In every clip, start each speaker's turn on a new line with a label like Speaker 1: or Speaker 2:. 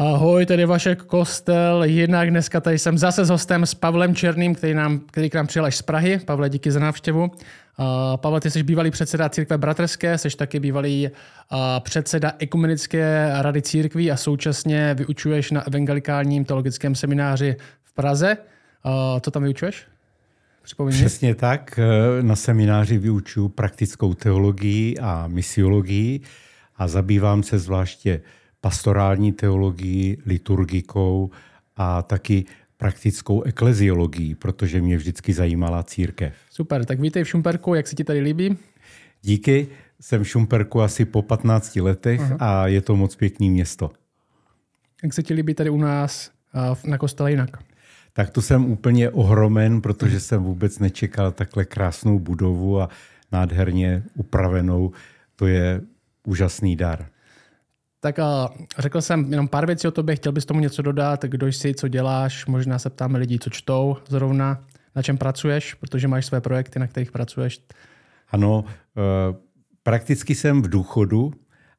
Speaker 1: Ahoj, tady Vašek Kostel. Jinak dneska tady jsem zase s hostem s Pavlem Černým, který, nám, který k nám přijel až z Prahy. Pavle, díky za návštěvu. Uh, Pavel, ty jsi bývalý předseda církve bratrské, jsi taky bývalý uh, předseda ekumenické rady církví a současně vyučuješ na evangelikálním teologickém semináři v Praze. Uh, co tam vyučuješ?
Speaker 2: Připomeň Přesně tak. Na semináři vyučuju praktickou teologii a misiologii a zabývám se zvláště pastorální teologií, liturgikou a taky praktickou ekleziologií, protože mě vždycky zajímala církev.
Speaker 1: Super, tak vítej v Šumperku, jak se ti tady líbí?
Speaker 2: Díky, jsem v Šumperku asi po 15 letech uh-huh. a je to moc pěkný město.
Speaker 1: Jak se ti líbí tady u nás na kostele jinak?
Speaker 2: Tak tu jsem úplně ohromen, protože jsem vůbec nečekal takhle krásnou budovu a nádherně upravenou. To je úžasný dar.
Speaker 1: Tak a řekl jsem jenom pár věcí o tobě, chtěl bys tomu něco dodat, kdo jsi, co děláš, možná se ptáme lidí, co čtou zrovna, na čem pracuješ, protože máš své projekty, na kterých pracuješ.
Speaker 2: Ano, eh, prakticky jsem v důchodu,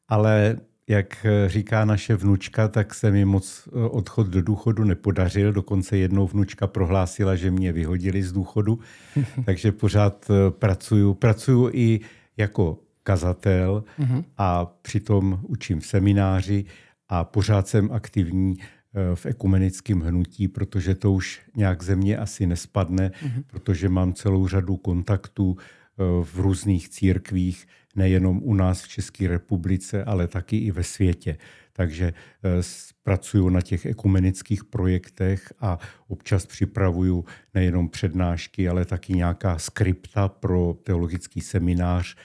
Speaker 2: ale jak říká naše vnučka, tak se mi moc eh, odchod do důchodu nepodařil. Dokonce jednou vnučka prohlásila, že mě vyhodili z důchodu. Takže pořád eh, pracuju. Pracuju i jako kazatel mm-hmm. a přitom učím v semináři a pořád jsem aktivní eh, v ekumenickém hnutí, protože to už nějak ze mě asi nespadne, mm-hmm. protože mám celou řadu kontaktů eh, v různých církvích, nejenom u nás v České republice, ale taky i ve světě. Takže eh, pracuju na těch ekumenických projektech a občas připravuju nejenom přednášky, ale taky nějaká skripta pro teologický seminář,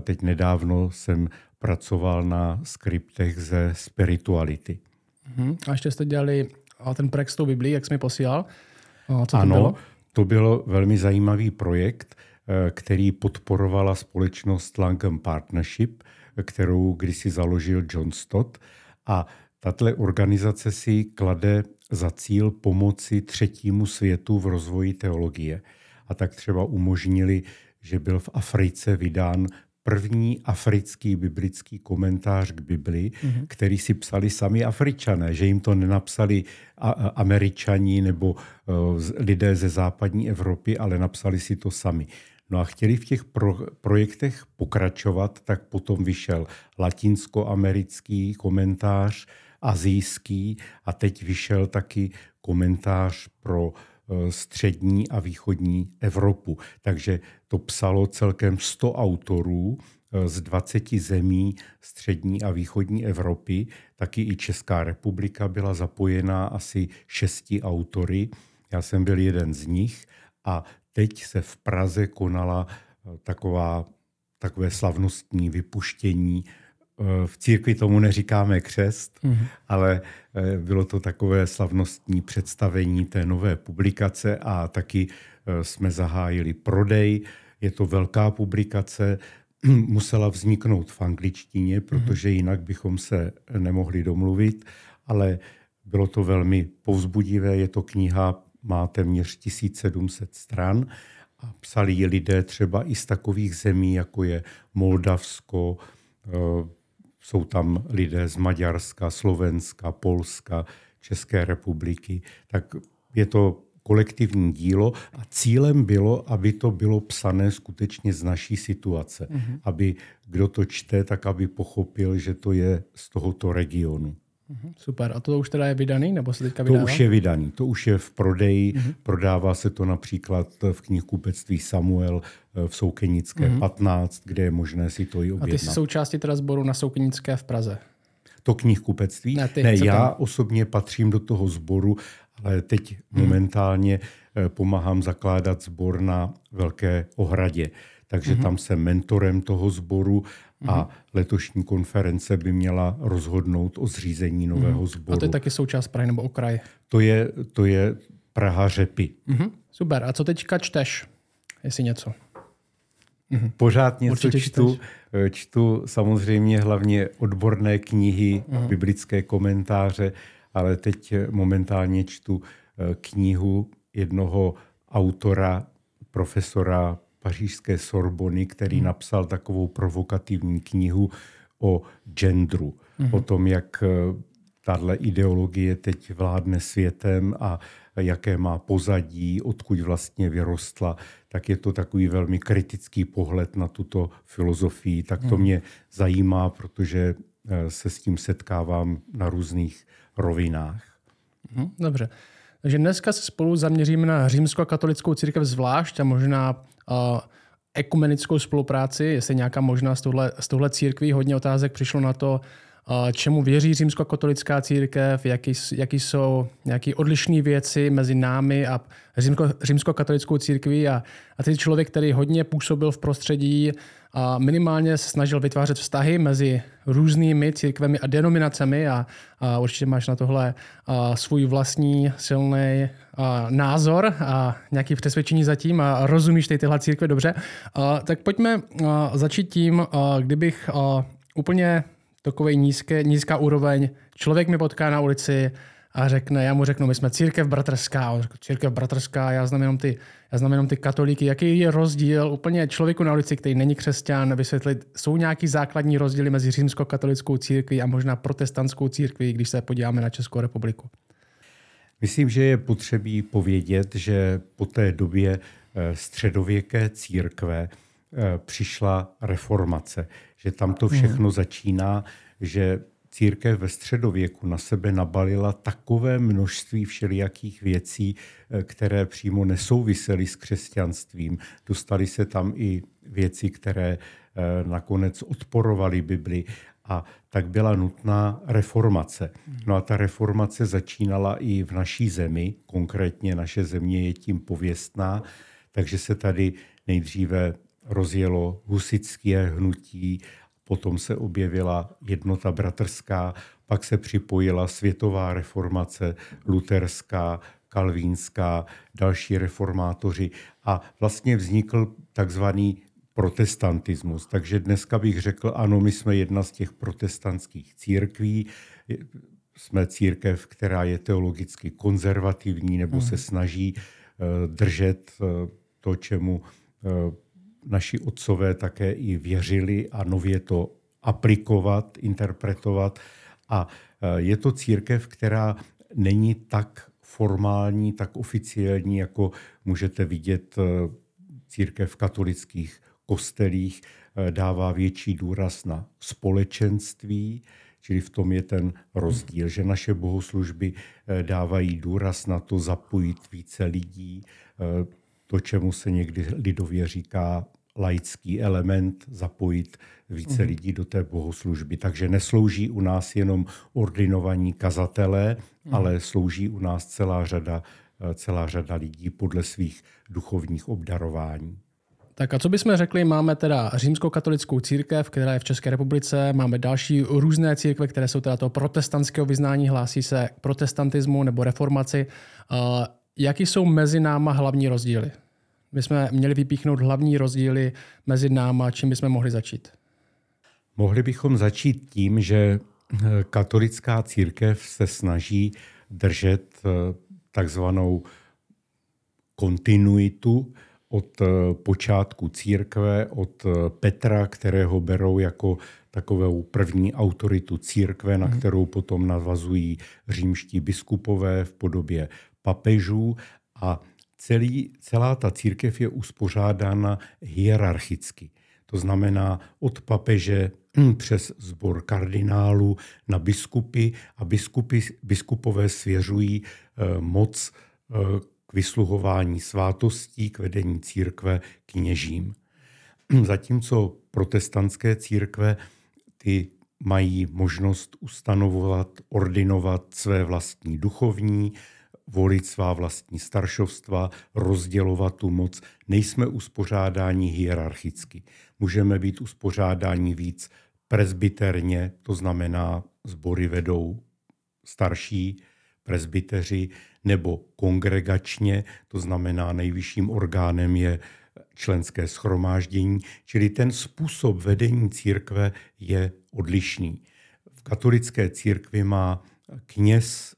Speaker 2: teď nedávno jsem pracoval na skriptech ze spirituality.
Speaker 1: Uh-huh. A ještě jste dělali ten projekt s tou Biblí, jak jsi mi posílal.
Speaker 2: A co to ano, bylo? to byl velmi zajímavý projekt, eh, který podporovala společnost Langham Partnership, kterou kdysi založil John Stott. A tato organizace si klade za cíl pomoci třetímu světu v rozvoji teologie. A tak třeba umožnili, že byl v Africe vydán první africký biblický komentář k Bibli, mm-hmm. který si psali sami Afričané, že jim to nenapsali Američani nebo uh, lidé ze západní Evropy, ale napsali si to sami. No a chtěli v těch pro, projektech pokračovat, tak potom vyšel latinskoamerický komentář, azijský a teď vyšel taky komentář pro Eh, střední a východní Evropu. Takže to psalo celkem 100 autorů eh, z 20 zemí střední a východní Evropy. Taky i Česká republika byla zapojená asi šesti autory. Já jsem byl jeden z nich a teď se v Praze konala eh, taková, takové slavnostní vypuštění v církvi tomu neříkáme křest, mm-hmm. ale eh, bylo to takové slavnostní představení té nové publikace a taky eh, jsme zahájili prodej. Je to velká publikace, musela vzniknout v angličtině, protože jinak bychom se nemohli domluvit, ale bylo to velmi povzbudivé. Je to kniha, má téměř 1700 stran a psali ji lidé třeba i z takových zemí, jako je Moldavsko, eh, jsou tam lidé z Maďarska, Slovenska, Polska, České republiky. Tak je to kolektivní dílo a cílem bylo, aby to bylo psané skutečně z naší situace. Mm-hmm. Aby kdo to čte, tak aby pochopil, že to je z tohoto regionu.
Speaker 1: Mhm, super. A to už teda je vydaný, nebo se teďka vydává?
Speaker 2: To už je vydaný, to už je v prodeji. Mm-hmm. Prodává se to například v knihkupectví Samuel eh, v Soukenické mm-hmm. 15, kde je možné si to i objednat.
Speaker 1: A ty jsi součástí teda sboru na Soukenické v Praze?
Speaker 2: To knihkupectví?
Speaker 1: Ne, ty,
Speaker 2: ne já tam? osobně patřím do toho sboru, ale teď mm. momentálně eh, pomáhám zakládat sbor na Velké ohradě. Takže mm-hmm. tam jsem mentorem toho sboru a letošní konference by měla rozhodnout o zřízení nového mm-hmm. sboru.
Speaker 1: A to je taky součást Prahy nebo okraj?
Speaker 2: To je, to je Praha Řepy.
Speaker 1: Mm-hmm. Super. A co teďka čteš, jestli něco?
Speaker 2: Mm-hmm. Pořád něco Určitě čtu. Čteš. Eh, čtu samozřejmě hlavně odborné knihy, mm-hmm. biblické komentáře, ale teď momentálně čtu eh, knihu jednoho autora, profesora pařížské Sorbony, který hmm. napsal takovou provokativní knihu o genderu, hmm. o tom, jak eh, tahle ideologie teď vládne světem a jaké má pozadí, odkud vlastně vyrostla, tak je to takový velmi kritický pohled na tuto filozofii. Tak to hmm. mě zajímá, protože eh, se s tím setkávám na různých rovinách.
Speaker 1: Hmm, dobře. Takže dneska se spolu zaměříme na římsko-katolickou církev zvlášť a možná uh, ekumenickou spolupráci, jestli nějaká možná z tohle, z tohle církví. Hodně otázek přišlo na to, čemu věří římskokatolická církev, jaký, jaký jsou nějaké odlišné věci mezi námi a římsko, římskokatolickou církví. A, a ty člověk, který hodně působil v prostředí a minimálně se snažil vytvářet vztahy mezi různými církvemi a denominacemi a, a určitě máš na tohle a, svůj vlastní silný názor a nějaké přesvědčení zatím a rozumíš ty tyhle církve dobře. A, tak pojďme a, začít tím, a, kdybych a, úplně takový nízké, nízká úroveň. Člověk mi potká na ulici a řekne, já mu řeknu, my jsme církev bratrská. On řekne, církev bratrská, já znám jenom ty, já znám jenom ty katolíky. Jaký je rozdíl úplně člověku na ulici, který není křesťan, vysvětlit, jsou nějaký základní rozdíly mezi římskokatolickou církví a možná protestantskou církví, když se podíváme na Českou republiku?
Speaker 2: Myslím, že je potřebí povědět, že po té době eh, středověké církve eh, přišla reformace že tam to všechno hmm. začíná, že církev ve středověku na sebe nabalila takové množství všelijakých věcí, eh, které přímo nesouvisely s křesťanstvím. Dostali se tam i věci, které eh, nakonec odporovaly Bibli a tak byla nutná reformace. No a ta reformace začínala i v naší zemi, konkrétně naše země je tím pověstná, takže se tady nejdříve rozjelo husické hnutí, potom se objevila jednota bratrská, pak se připojila světová reformace, luterská, kalvínská, další reformátoři a vlastně vznikl takzvaný protestantismus. Takže dneska bych řekl, ano, my jsme jedna z těch protestantských církví, jsme církev, která je teologicky konzervativní nebo se mhm. snaží eh, držet eh, to, čemu eh, naši otcové také i věřili a nově to aplikovat, interpretovat. A e, je to církev, která není tak formální, tak oficiální, jako můžete vidět e, církev v katolických kostelích, e, dává větší důraz na společenství, čili v tom je ten rozdíl, že naše bohoslužby dávají důraz na to zapojit více lidí, to, čemu se někdy lidově říká laický element, zapojit více mm. lidí do té bohoslužby. Takže neslouží u nás jenom ordinovaní kazatelé, mm. ale slouží u nás celá řada, celá řada lidí podle svých duchovních obdarování.
Speaker 1: Tak a co bychom řekli, máme teda římskou katolickou církev, která je v České republice, máme další různé církve, které jsou teda toho protestantského vyznání, hlásí se k protestantismu nebo reformaci. Uh, jaký jsou mezi náma hlavní rozdíly? My jsme měli vypíchnout hlavní rozdíly mezi náma, čím bychom mohli začít.
Speaker 2: Mohli bychom začít tím, že eh, katolická církev se snaží držet eh, takzvanou kontinuitu od eh, počátku církve, od Petra, kterého berou jako takovou první autoritu církve, na mhm. kterou potom navazují římští biskupové v podobě papežů a celý, celá ta církev je uspořádána hierarchicky. To znamená od papeže přes sbor kardinálů na biskupy a biskupy, biskupové svěřují eh, moc eh, k vysluhování svátostí, k vedení církve kněžím. Zatímco protestantské církve ty mají možnost ustanovovat, ordinovat své vlastní duchovní, volit svá vlastní staršovstva, rozdělovat tu moc. Nejsme uspořádáni hierarchicky. Můžeme být uspořádáni víc presbyterně, to znamená sbory vedou starší presbyteři, nebo kongregačně, to znamená nejvyšším orgánem je členské schromáždění, čili ten způsob vedení církve je odlišný. V katolické církvi má kněz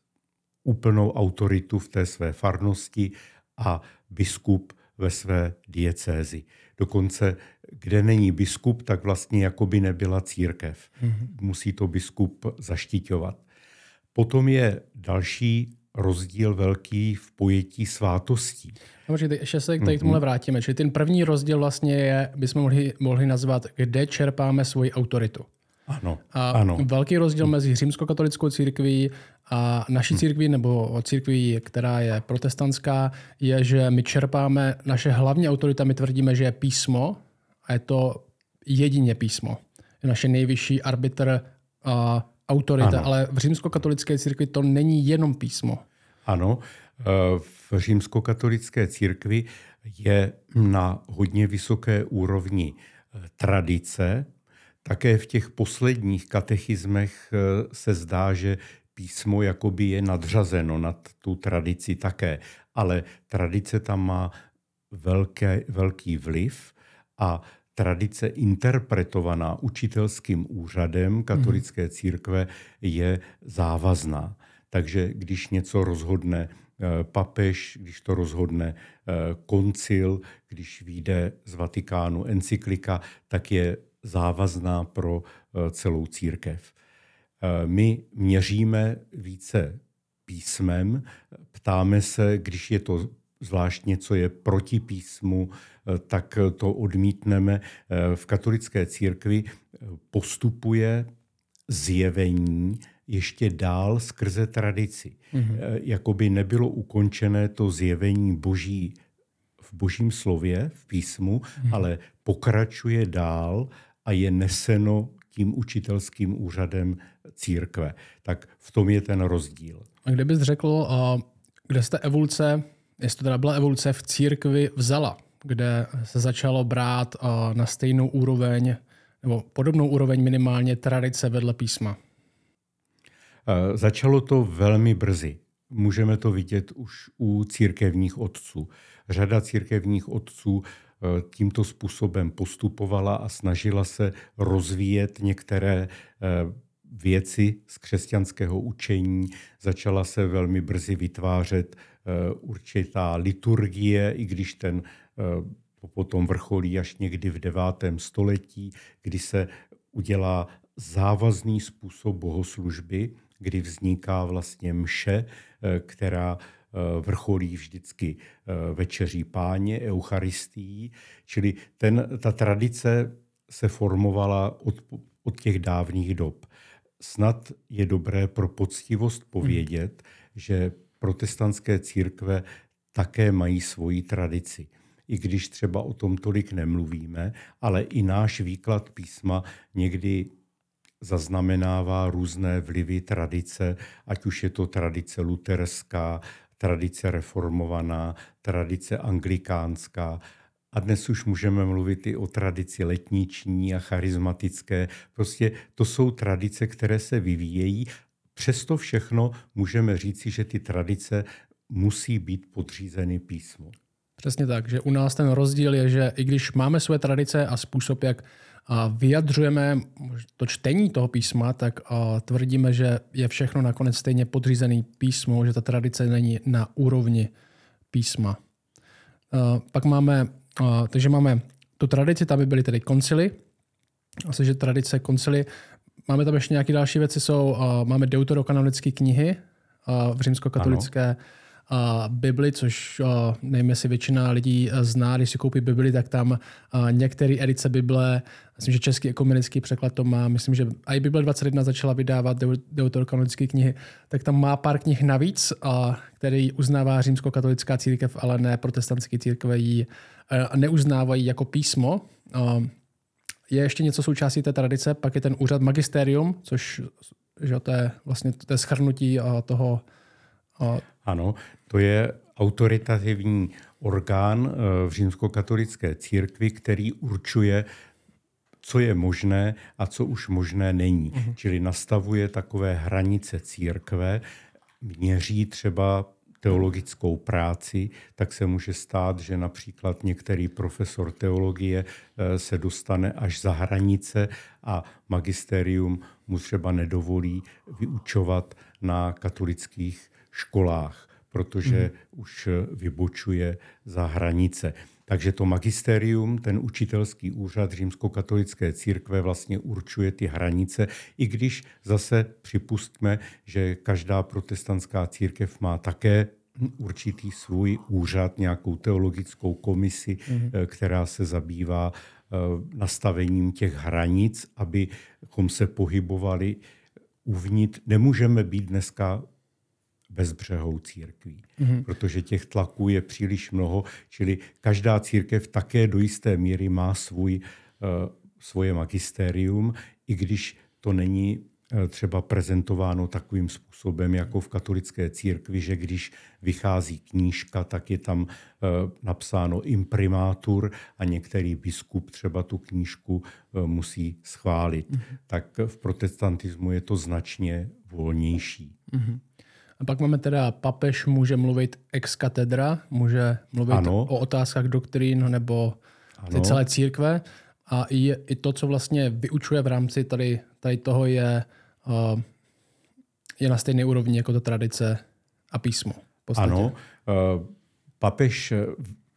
Speaker 2: úplnou autoritu v té své farnosti a biskup ve své diecézi. Dokonce, kde není biskup, tak vlastně jako by nebyla církev. Mm-hmm. Musí to biskup zaštiťovat. Potom je další rozdíl velký v pojetí svátostí.
Speaker 1: Dobře, ještě se tady k tomuhle vrátíme. Čili ten první rozdíl vlastně je, bychom mohli, mohli nazvat, kde čerpáme svoji autoritu.
Speaker 2: Ano,
Speaker 1: a
Speaker 2: ano.
Speaker 1: Velký rozdíl mezi římskokatolickou církví a naší církví nebo církví, která je protestantská, je, že my čerpáme naše hlavní autorita, my tvrdíme, že je písmo a je to jedině písmo. Je naše nejvyšší arbitr a autorita, ano. ale v římskokatolické církvi to není jenom písmo.
Speaker 2: Ano, eh, v římskokatolické církvi je na hodně vysoké úrovni eh, tradice. Také v těch posledních katechismech eh, se zdá, že písmo jakoby je nadřazeno nad tu tradici také, ale tradice tam má velké, velký vliv a tradice interpretovaná učitelským úřadem katolické církve je závazná. Takže když něco rozhodne eh, papež, když to rozhodne eh, koncil, když vyjde z Vatikánu encyklika, tak je závazná pro eh, celou církev. My měříme více písmem, ptáme se, když je to zvlášť něco je proti písmu, eh, tak to odmítneme. Eh, v katolické církvi eh, postupuje zjevení ještě dál skrze tradici. Mm-hmm. Jakoby nebylo ukončené to zjevení boží v božím slově, v písmu, mm-hmm. ale pokračuje dál a je neseno tím učitelským úřadem církve. Tak v tom je ten rozdíl.
Speaker 1: A kde bys řekl, kde jste evoluce jestli to teda byla evoluce v církvi vzala, kde se začalo brát na stejnou úroveň nebo podobnou úroveň minimálně tradice vedle písma?
Speaker 2: Začalo to velmi brzy. Můžeme to vidět už u církevních otců. Řada církevních otců e, tímto způsobem postupovala a snažila se rozvíjet některé e, věci z křesťanského učení. Začala se velmi brzy vytvářet Eh, určitá liturgie, i když ten eh, potom vrcholí až někdy v 9. století, kdy se udělá závazný způsob bohoslužby, kdy vzniká vlastně mše, eh, která vrcholí vždycky večeří páně, eucharistií. Čili ten, ta tradice se formovala od, od těch dávných dob. Snad je dobré pro poctivost povědět, hmm. že protestantské církve také mají svoji tradici. I když třeba o tom tolik nemluvíme, ale i náš výklad písma někdy zaznamenává různé vlivy tradice, ať už je to tradice luterská, tradice reformovaná, tradice anglikánská. A dnes už můžeme mluvit i o tradici letniční a charismatické. Prostě to jsou tradice, které se vyvíjejí Přesto všechno můžeme říci, že ty tradice musí být podřízeny písmu.
Speaker 1: Přesně tak, že u nás ten rozdíl je, že i když máme své tradice a způsob, jak vyjadřujeme to čtení toho písma, tak tvrdíme, že je všechno nakonec stejně podřízený písmu, že ta tradice není na úrovni písma. Pak máme, takže máme tu tradici, tam by byly tedy koncily, asi, že tradice koncily Máme tam ještě nějaké další věci, jsou, máme deuterokanonické knihy v římskokatolické uh, Bibli, což nevím, jestli většina lidí zná, když si koupí Bibli, tak tam některé edice Bible, myslím, že český ekumenický překlad to má, myslím, že i Bible 21 začala vydávat deuterokanonické knihy, tak tam má pár knih navíc, který uznává římskokatolická církev, ale ne protestantské církve ji uh, neuznávají jako písmo. Je ještě něco součástí té tradice, pak je ten úřad magisterium, což že to je vlastně to je schrnutí toho.
Speaker 2: Ano, to je autoritativní orgán e, v římskokatolické církvi, který určuje, co je možné a co už možné není. Uh-huh. Čili nastavuje takové hranice církve, měří třeba teologickou práci, tak se může stát, že například některý profesor teologie eh, se dostane až za hranice a magisterium mu třeba nedovolí vyučovat na katolických školách, protože hmm. už vybočuje za hranice. Takže to magisterium, ten učitelský úřad římskokatolické církve vlastně určuje ty hranice, i když zase připustme, že každá protestantská církev má také určitý svůj úřad, nějakou teologickou komisi, mm-hmm. která se zabývá eh, nastavením těch hranic, abychom se pohybovali uvnitř. Nemůžeme být dneska bezbřehou církví, mm-hmm. protože těch tlaků je příliš mnoho, čili každá církev také do jisté míry má svůj, uh, svoje magistérium, i když to není uh, třeba prezentováno takovým způsobem jako v katolické církvi, že když vychází knížka, tak je tam uh, napsáno imprimátur a některý biskup třeba tu knížku musí schválit. Mm-hmm. Tak v protestantismu je to značně volnější. Mm-hmm.
Speaker 1: A pak máme teda, papež může mluvit ex katedra, může mluvit ano. o otázkách doktrín nebo ty celé církve. A i, i to, co vlastně vyučuje v rámci tady, tady toho, je, uh, je na stejné úrovni jako to tradice a písmo.
Speaker 2: Ano, uh, papež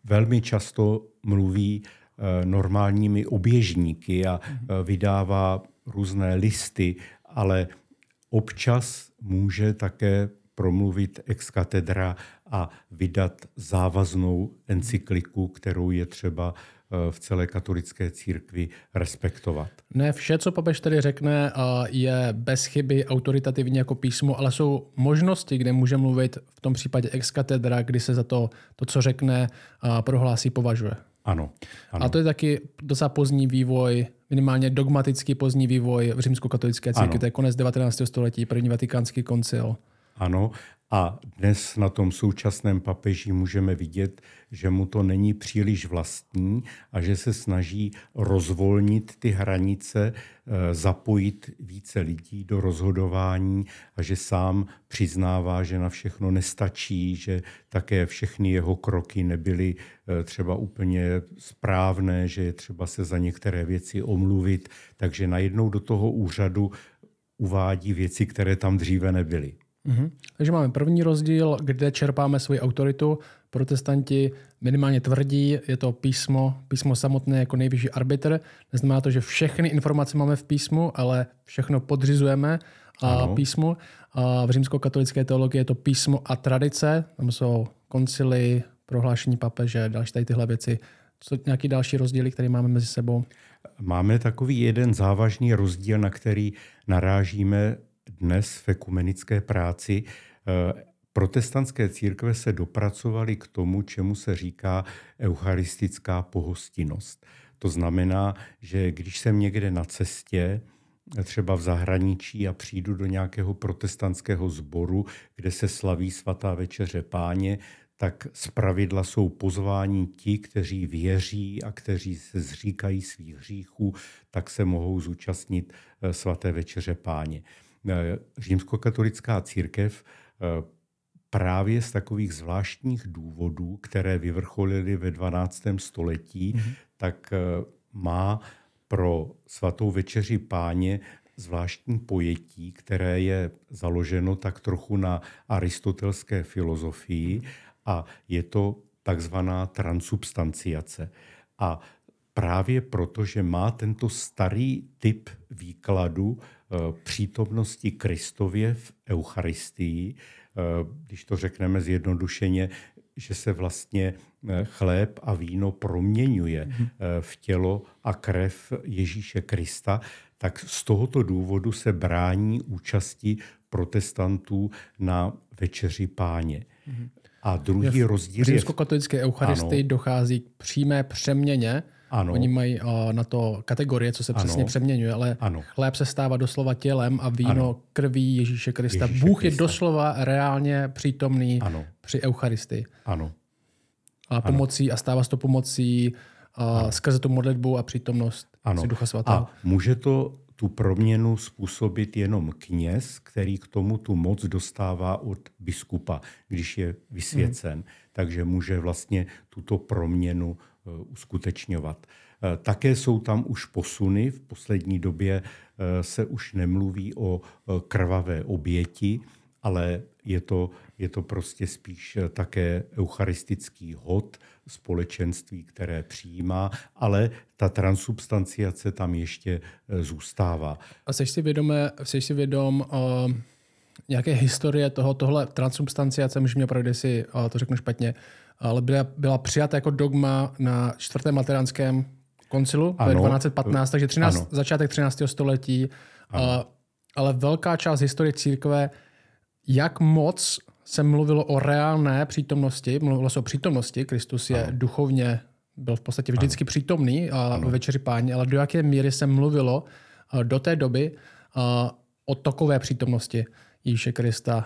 Speaker 2: velmi často mluví uh, normálními oběžníky a uh, vydává různé listy, ale občas může také promluvit ex katedra a vydat závaznou encykliku, kterou je třeba eh, v celé katolické církvi respektovat.
Speaker 1: Ne vše, co papež tady řekne, je bez chyby autoritativní jako písmo, ale jsou možnosti, kde může mluvit v tom případě ex katedra, kdy se za to, to co řekne, prohlásí, považuje.
Speaker 2: Ano, ano.
Speaker 1: A to je taky docela pozdní vývoj, minimálně dogmatický pozdní vývoj v římskokatolické církvi. To je konec 19. století, první vatikánský koncil.
Speaker 2: Ano, a dnes na tom současném papeži můžeme vidět, že mu to není příliš vlastní a že se snaží rozvolnit ty hranice, eh, zapojit více lidí do rozhodování a že sám přiznává, že na všechno nestačí, že také všechny jeho kroky nebyly eh, třeba úplně správné, že je třeba se za některé věci omluvit. Takže najednou do toho úřadu uvádí věci, které tam dříve nebyly.
Speaker 1: Mm-hmm. Takže máme první rozdíl, kde čerpáme svoji autoritu. Protestanti minimálně tvrdí, je to písmo, písmo samotné jako nejvyšší arbitr. Neznamená to, že všechny informace máme v písmu, ale všechno podřizujeme a písmu. A v římskokatolické teologii je to písmo a tradice. Tam jsou koncily, prohlášení papeže, další tady tyhle věci. Co nějaký další rozdíly, které máme mezi sebou?
Speaker 2: Máme takový jeden závažný rozdíl, na který narážíme dnes v ekumenické práci eh, protestantské církve se dopracovaly k tomu, čemu se říká eucharistická pohostinnost. To znamená, že když jsem někde na cestě, třeba v zahraničí a přijdu do nějakého protestantského sboru, kde se slaví svatá večeře páně, tak pravidla jsou pozváni ti, kteří věří a kteří se zříkají svých hříchů, tak se mohou zúčastnit eh, svaté večeře páně. Eh, římskokatolická církev eh, právě z takových zvláštních důvodů, které vyvrcholily ve 12. století, mm-hmm. tak eh, má pro svatou večeři páně zvláštní pojetí, které je založeno tak trochu na aristotelské filozofii a je to takzvaná transubstanciace. A právě proto, že má tento starý typ výkladu eh, přítomnosti Kristově v Eucharistii, eh, když to řekneme zjednodušeně, že se vlastně eh, chléb a víno proměňuje mhm. v tělo a krev Ježíše Krista, tak z tohoto důvodu se brání účasti protestantů na večeři páně. Mhm. A druhý rozdíl
Speaker 1: je... V katolické eucharistii dochází k přímé přeměně ano. Oni mají uh, na to kategorie, co se ano. přesně přeměňuje, ale ano. chléb se stává doslova tělem a víno ano. krví Ježíše Krista. Ježíše Bůh Krista. je doslova reálně přítomný ano. při Eucharistii.
Speaker 2: Ano.
Speaker 1: A pomocí a stává se to pomocí uh, skrze tu modlitbu a přítomnost ano. Ducha Svatého.
Speaker 2: A může to tu proměnu způsobit jenom kněz, který k tomu tu moc dostává od biskupa, když je vysvěcen. Hmm. Takže může vlastně tuto proměnu uskutečňovat. Eh, také jsou tam už posuny. V poslední době eh, se už nemluví o krvavé oběti, ale je to, je to prostě spíš také eucharistický hod společenství, které přijímá, ale ta transubstanciace tam ještě zůstává.
Speaker 1: A jsi si, vědomé, jsi si vědom uh, nějaké historie toho, tohle transubstanciace, můžeš mě opravdu, si uh, to řeknu špatně, ale byla, byla přijata jako dogma na čtvrtém lateránském koncilu ano, 1215, takže 13, ano. začátek 13. století. Ano. ale velká část historie církve, jak moc se mluvilo o reálné přítomnosti, mluvilo se o přítomnosti, Kristus je ano. duchovně, byl v podstatě vždycky ano. přítomný a ve večeři páně, ale do jaké míry se mluvilo do té doby o tokové přítomnosti Ježíše Krista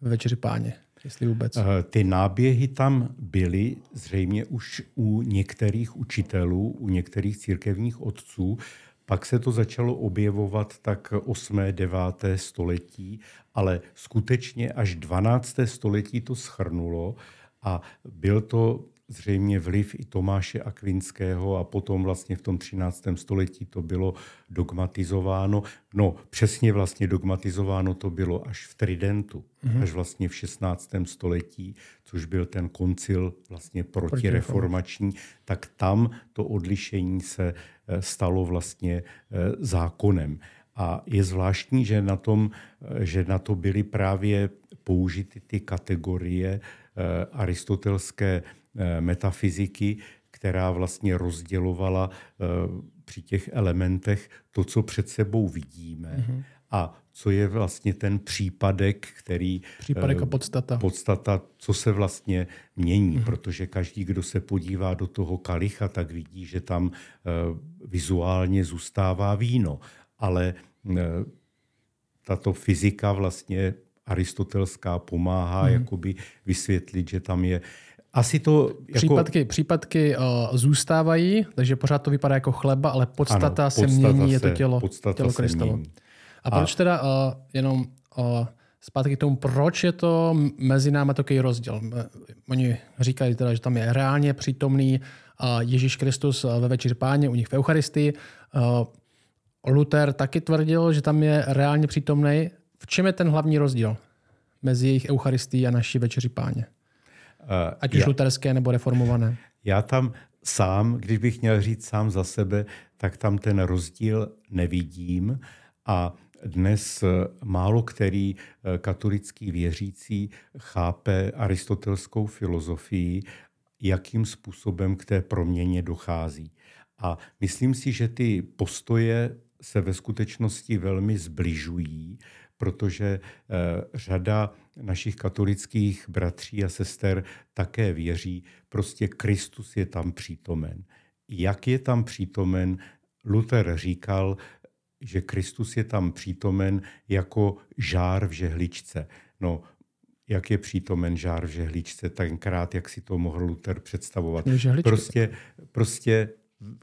Speaker 1: ve večeři páně? Jestli vůbec. Eh,
Speaker 2: ty náběhy tam byly zřejmě už u některých učitelů, u některých církevních otců. Pak se to začalo objevovat tak 8. 9. století, ale skutečně až 12. století to schrnulo a byl to zřejmě vliv i Tomáše Akvinského a potom vlastně v tom 13. století to bylo dogmatizováno. No přesně vlastně dogmatizováno to bylo až v Tridentu, mm-hmm. až vlastně v 16. století, což byl ten koncil vlastně protireformační, tak tam to odlišení se eh, stalo vlastně eh, zákonem. A je zvláštní, že na, tom, eh, že na to byly právě použity ty kategorie aristotelské metafyziky, která vlastně rozdělovala eh, při těch elementech to, co před sebou vidíme. Mm-hmm. A co je vlastně ten případek, který...
Speaker 1: Případek a eh, podstata.
Speaker 2: Podstata, co se vlastně mění, mm-hmm. protože každý, kdo se podívá do toho kalicha, tak vidí, že tam vizuálně zůstává víno. Ale tato fyzika vlastně aristotelská pomáhá mm-hmm. jakoby vysvětlit, že tam je asi to...
Speaker 1: Jako... Případky, případky uh, zůstávají, takže pořád to vypadá jako chleba, ale podstata, ano, podstata se mění, se, je to tělo, tělo Kristovo. A proč a... teda uh, jenom uh, zpátky k tomu, proč je to mezi námi takový rozdíl? Oni říkají teda, že tam je reálně přítomný uh, Ježíš Kristus ve večeři páně, u nich v Eucharistii. Uh, Luther taky tvrdil, že tam je reálně přítomný. V čem je ten hlavní rozdíl mezi jejich Eucharistií a naší večeři páně? Uh, Ať už já, luterské nebo reformované.
Speaker 2: Já tam sám, když bych měl říct sám za sebe, tak tam ten rozdíl nevidím a dnes eh, málo který eh, katolický věřící chápe aristotelskou filozofii, jakým způsobem k té proměně dochází. A myslím si, že ty postoje se ve skutečnosti velmi zbližují, protože řada našich katolických bratří a sester také věří, prostě Kristus je tam přítomen. Jak je tam přítomen? Luther říkal, že Kristus je tam přítomen jako žár v žehličce. No, jak je přítomen žár v žehličce, tenkrát, jak si to mohl Luther představovat. Prostě, prostě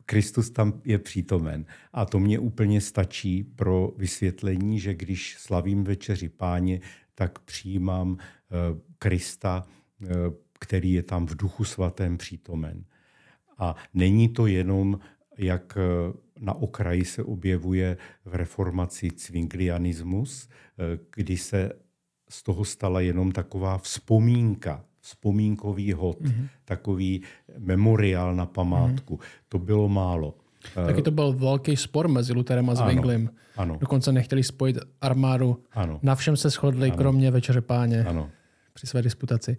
Speaker 2: Kristus tam je přítomen. A to mě úplně stačí pro vysvětlení, že když slavím večeři páně, tak přijímám eh, Krista, eh, který je tam v duchu svatém přítomen. A není to jenom, jak eh, na okraji se objevuje v reformaci cvinglianismus, kdy se z toho stala jenom taková vzpomínka, vzpomínkový hod, mm-hmm. takový memoriál na památku. Mm-hmm. To bylo málo.
Speaker 1: Taky to byl velký spor mezi Lutherem a Zwinglem. Ano. Dokonce nechtěli spojit armádu. Ano. Na všem se shodli, ano. kromě Večeře páně ano. při své disputaci.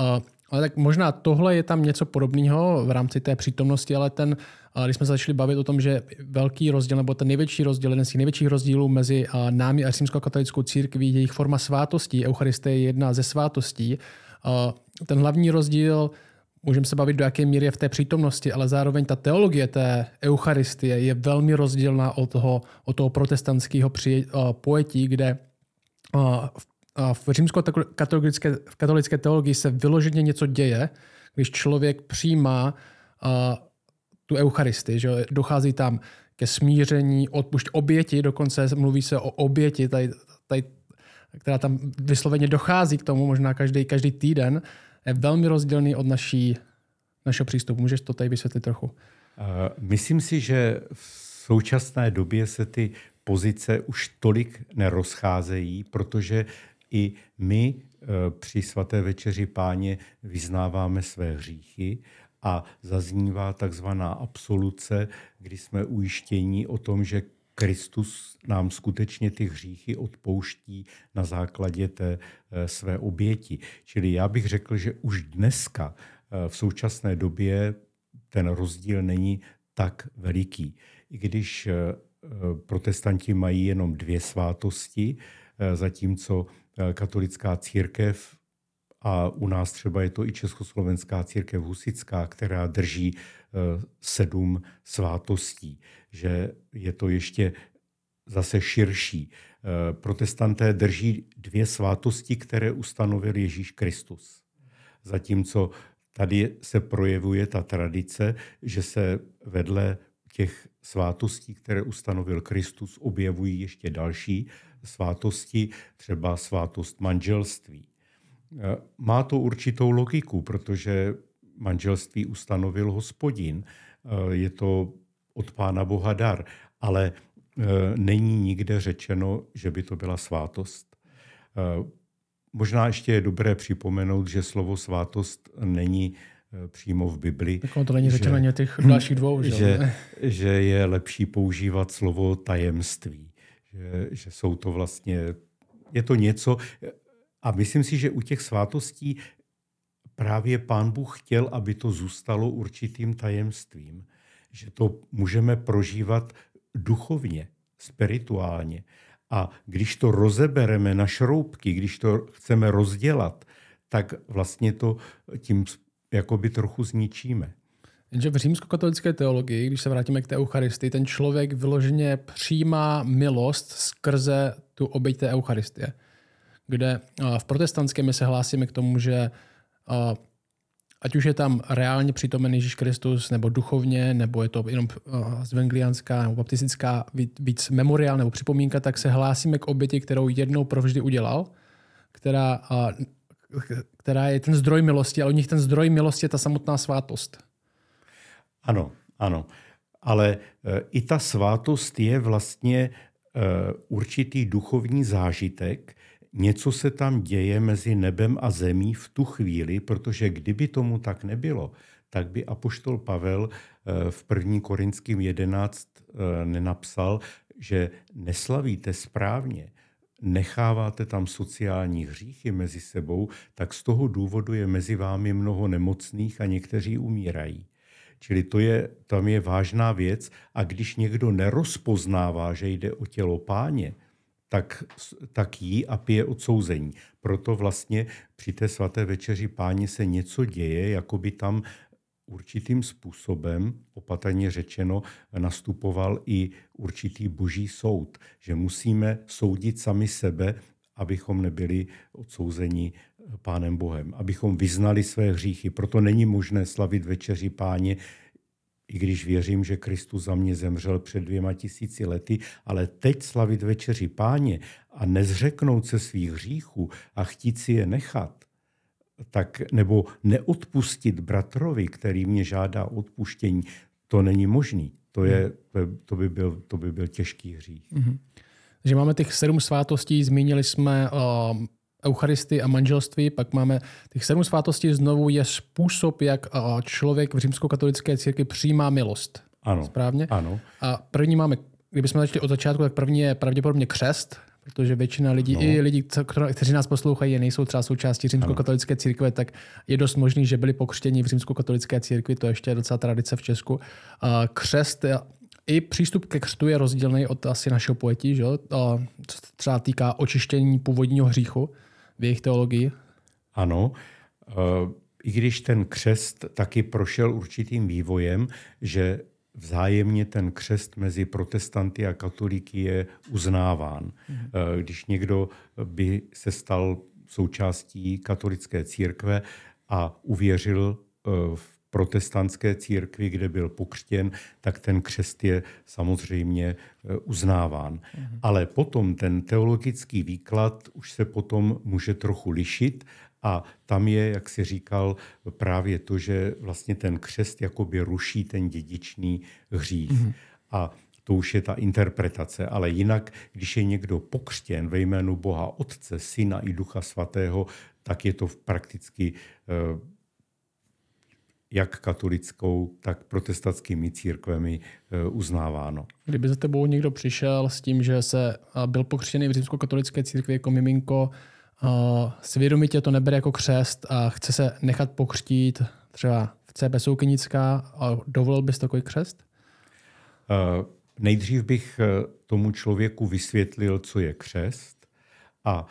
Speaker 1: Uh, ale tak možná tohle je tam něco podobného v rámci té přítomnosti, ale ten, když jsme se začali bavit o tom, že velký rozdíl, nebo ten největší rozdíl, jeden z těch největších rozdílů mezi námi a římskou katolickou církví, jejich forma svátostí, Eucharistie je jedna ze svátostí. Ten hlavní rozdíl můžeme se bavit, do jaké míry je v té přítomnosti, ale zároveň ta teologie té eucharistie je velmi rozdílná od toho, od toho protestantského uh, pojetí, kde v, uh, v římsko-katolické v katolické teologii se vyloženě něco děje, když člověk přijímá tu eucharistii, že dochází tam ke smíření, odpušť oběti, dokonce mluví se o oběti, tady, tady, která tam vysloveně dochází k tomu možná každý, každý týden, je velmi rozdílný od naší, našeho přístupu. Můžeš to tady vysvětlit trochu? Uh,
Speaker 2: myslím si, že v současné době se ty pozice už tolik nerozcházejí, protože i my eh, při svaté večeři páně vyznáváme své hříchy a zaznívá takzvaná absoluce, kdy jsme ujištění o tom, že Kristus nám skutečně ty hříchy odpouští na základě té eh, své oběti. Čili já bych řekl, že už dneska v současné době ten rozdíl není tak veliký. I když protestanti mají jenom dvě svátosti, Eh, zatímco eh, katolická církev a u nás třeba je to i Československá církev husická, která drží eh, sedm svátostí, že je to ještě zase širší. Protestanté drží dvě svátosti, které ustanovil Ježíš Kristus. Zatímco tady se projevuje ta tradice, že se vedle těch svátostí, které ustanovil Kristus, objevují ještě další svátosti, třeba svátost manželství. E, má to určitou logiku, protože manželství ustanovil hospodin. E, je to od Pána Boha dar, ale e, není nikde řečeno, že by to byla svátost. Možná ještě je dobré připomenout, že slovo svátost není přímo v Bibli.
Speaker 1: Tak to není řečeno ani těch dalších dvou.
Speaker 2: Že, že, že je lepší používat slovo tajemství že, že jsou to vlastně, je to něco, a myslím si, že u těch svátostí právě pán Bůh chtěl, aby to zůstalo určitým tajemstvím, že to můžeme prožívat duchovně, spirituálně. A když to rozebereme na šroubky, když to chceme rozdělat, tak vlastně to tím jakoby trochu zničíme.
Speaker 1: Jenže v římskokatolické teologii, když se vrátíme k té Eucharistii, ten člověk vyloženě přijímá milost skrze tu oběť té Eucharistie. Kde v protestantské my se hlásíme k tomu, že ať už je tam reálně přítomen Ježíš Kristus, nebo duchovně, nebo je to jenom zvenglianská nebo baptistická víc memoriál nebo připomínka, tak se hlásíme k oběti, kterou jednou provždy udělal, která, která je ten zdroj milosti, a od nich ten zdroj milosti je ta samotná svátost.
Speaker 2: Ano, ano. Ale e, i ta svátost je vlastně e, určitý duchovní zážitek, něco se tam děje mezi nebem a zemí v tu chvíli, protože kdyby tomu tak nebylo, tak by apoštol Pavel e, v 1. Korinským 11 nenapsal, že neslavíte správně, necháváte tam sociální hříchy mezi sebou, tak z toho důvodu je mezi vámi mnoho nemocných a někteří umírají. Čili to je, tam je vážná věc a když někdo nerozpoznává, že jde o tělo páně, tak, tak jí a pije odsouzení. Proto vlastně při té svaté večeři páně se něco děje, jako by tam určitým způsobem, opatrně řečeno, nastupoval i určitý boží soud, že musíme soudit sami sebe, abychom nebyli odsouzeni Pánem Bohem, abychom vyznali své hříchy. Proto není možné slavit večeři páně, i když věřím, že Kristus za mě zemřel před dvěma tisíci lety, ale teď slavit večeři páně a nezřeknout se svých hříchů a chtít si je nechat, tak, nebo neodpustit bratrovi, který mě žádá odpuštění, to není možný. To, je, to, by, byl, to by byl těžký hřích. Mm-hmm.
Speaker 1: Takže máme těch sedm svátostí, zmínili jsme uh, Eucharistii a manželství, pak máme těch sedm svátostí, znovu je způsob, jak člověk v římskokatolické církvi přijímá milost.
Speaker 2: Ano.
Speaker 1: Správně?
Speaker 2: Ano.
Speaker 1: A první máme, kdybychom začali od začátku, tak první je pravděpodobně křest, protože většina lidí, no. i lidi, kteří nás poslouchají, nejsou třeba součástí římskokatolické církve, tak je dost možný, že byli pokřtěni v římskokatolické církvi, to ještě je docela tradice v Česku. Křest i přístup ke křtu je rozdílný od asi našeho pojetí, že? co se třeba týká očištění původního hříchu v jejich teologii?
Speaker 2: Ano. Eh, I když ten křest taky prošel určitým vývojem, že vzájemně ten křest mezi protestanty a katolíky je uznáván. Mhm. Eh, když někdo by se stal součástí katolické církve a uvěřil eh, v protestantské církvi, kde byl pokřtěn, tak ten křest je samozřejmě e, uznáván. Mhm. Ale potom ten teologický výklad už se potom může trochu lišit a tam je, jak si říkal, právě to, že vlastně ten křest jakoby ruší ten dědičný hřích. Mhm. A to už je ta interpretace. Ale jinak, když je někdo pokřtěn ve jménu Boha Otce, Syna i Ducha Svatého, tak je to prakticky eh, jak katolickou, tak protestantskými církvemi eh, uznáváno.
Speaker 1: Kdyby za tebou někdo přišel s tím, že se byl pokřtěný v římskokatolické církvi jako miminko, svědomitě to nebere jako křest a chce se nechat pokřtít třeba v CB Soukynická, a dovolil bys takový křest?
Speaker 2: Nejdřív bych eh, tomu člověku vysvětlil, co je křest a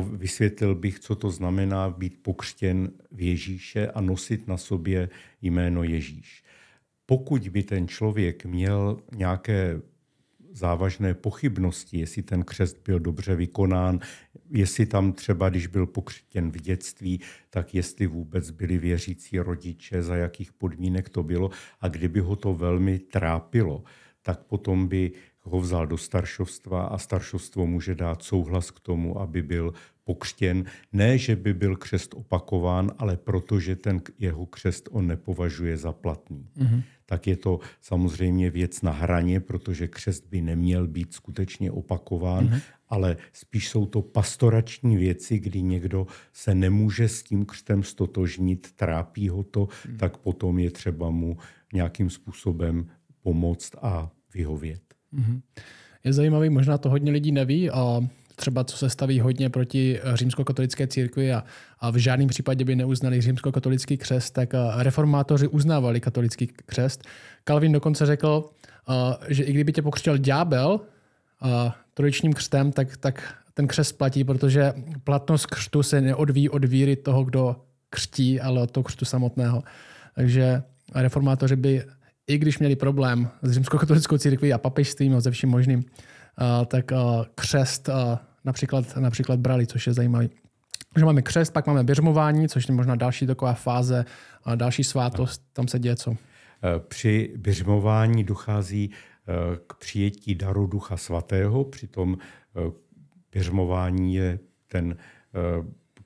Speaker 2: vysvětlil bych, co to znamená být pokřtěn v Ježíše a nosit na sobě jméno Ježíš. Pokud by ten člověk měl nějaké závažné pochybnosti, jestli ten křest byl dobře vykonán, jestli tam třeba, když byl pokřtěn v dětství, tak jestli vůbec byli věřící rodiče, za jakých podmínek to bylo a kdyby ho to velmi trápilo, tak potom by ho vzal do staršovstva a staršovstvo může dát souhlas k tomu, aby byl pokřtěn. Ne, že by byl křest opakován, ale protože ten jeho křest on nepovažuje za platný. Mm-hmm. Tak je to samozřejmě věc na hraně, protože křest by neměl být skutečně opakován, mm-hmm. ale spíš jsou to pastorační věci, kdy někdo se nemůže s tím křtem stotožnit, trápí ho to, mm-hmm. tak potom je třeba mu nějakým způsobem pomoct a vyhovět. Mm-hmm.
Speaker 1: Je zajímavý, možná to hodně lidí neví, a třeba co se staví hodně proti římskokatolické církvi a, a v žádném případě by neuznali římskokatolický křest, tak reformátoři uznávali katolický křest. Calvin dokonce řekl, že i kdyby tě pokřtil ďábel trojičním křtem, tak, tak ten křest platí, protože platnost křtu se neodvíjí od víry toho, kdo křtí, ale od toho křtu samotného. Takže reformátoři by i když měli problém s římskokatolickou církví a papežstvím a ze vším možným, uh, tak uh, křest uh, například, například brali, což je zajímavé. Že máme křest, pak máme běžmování, což je možná další taková fáze, další svátost, tam se děje co?
Speaker 2: Při běžmování dochází k přijetí daru Ducha Svatého, přitom běžmování je ten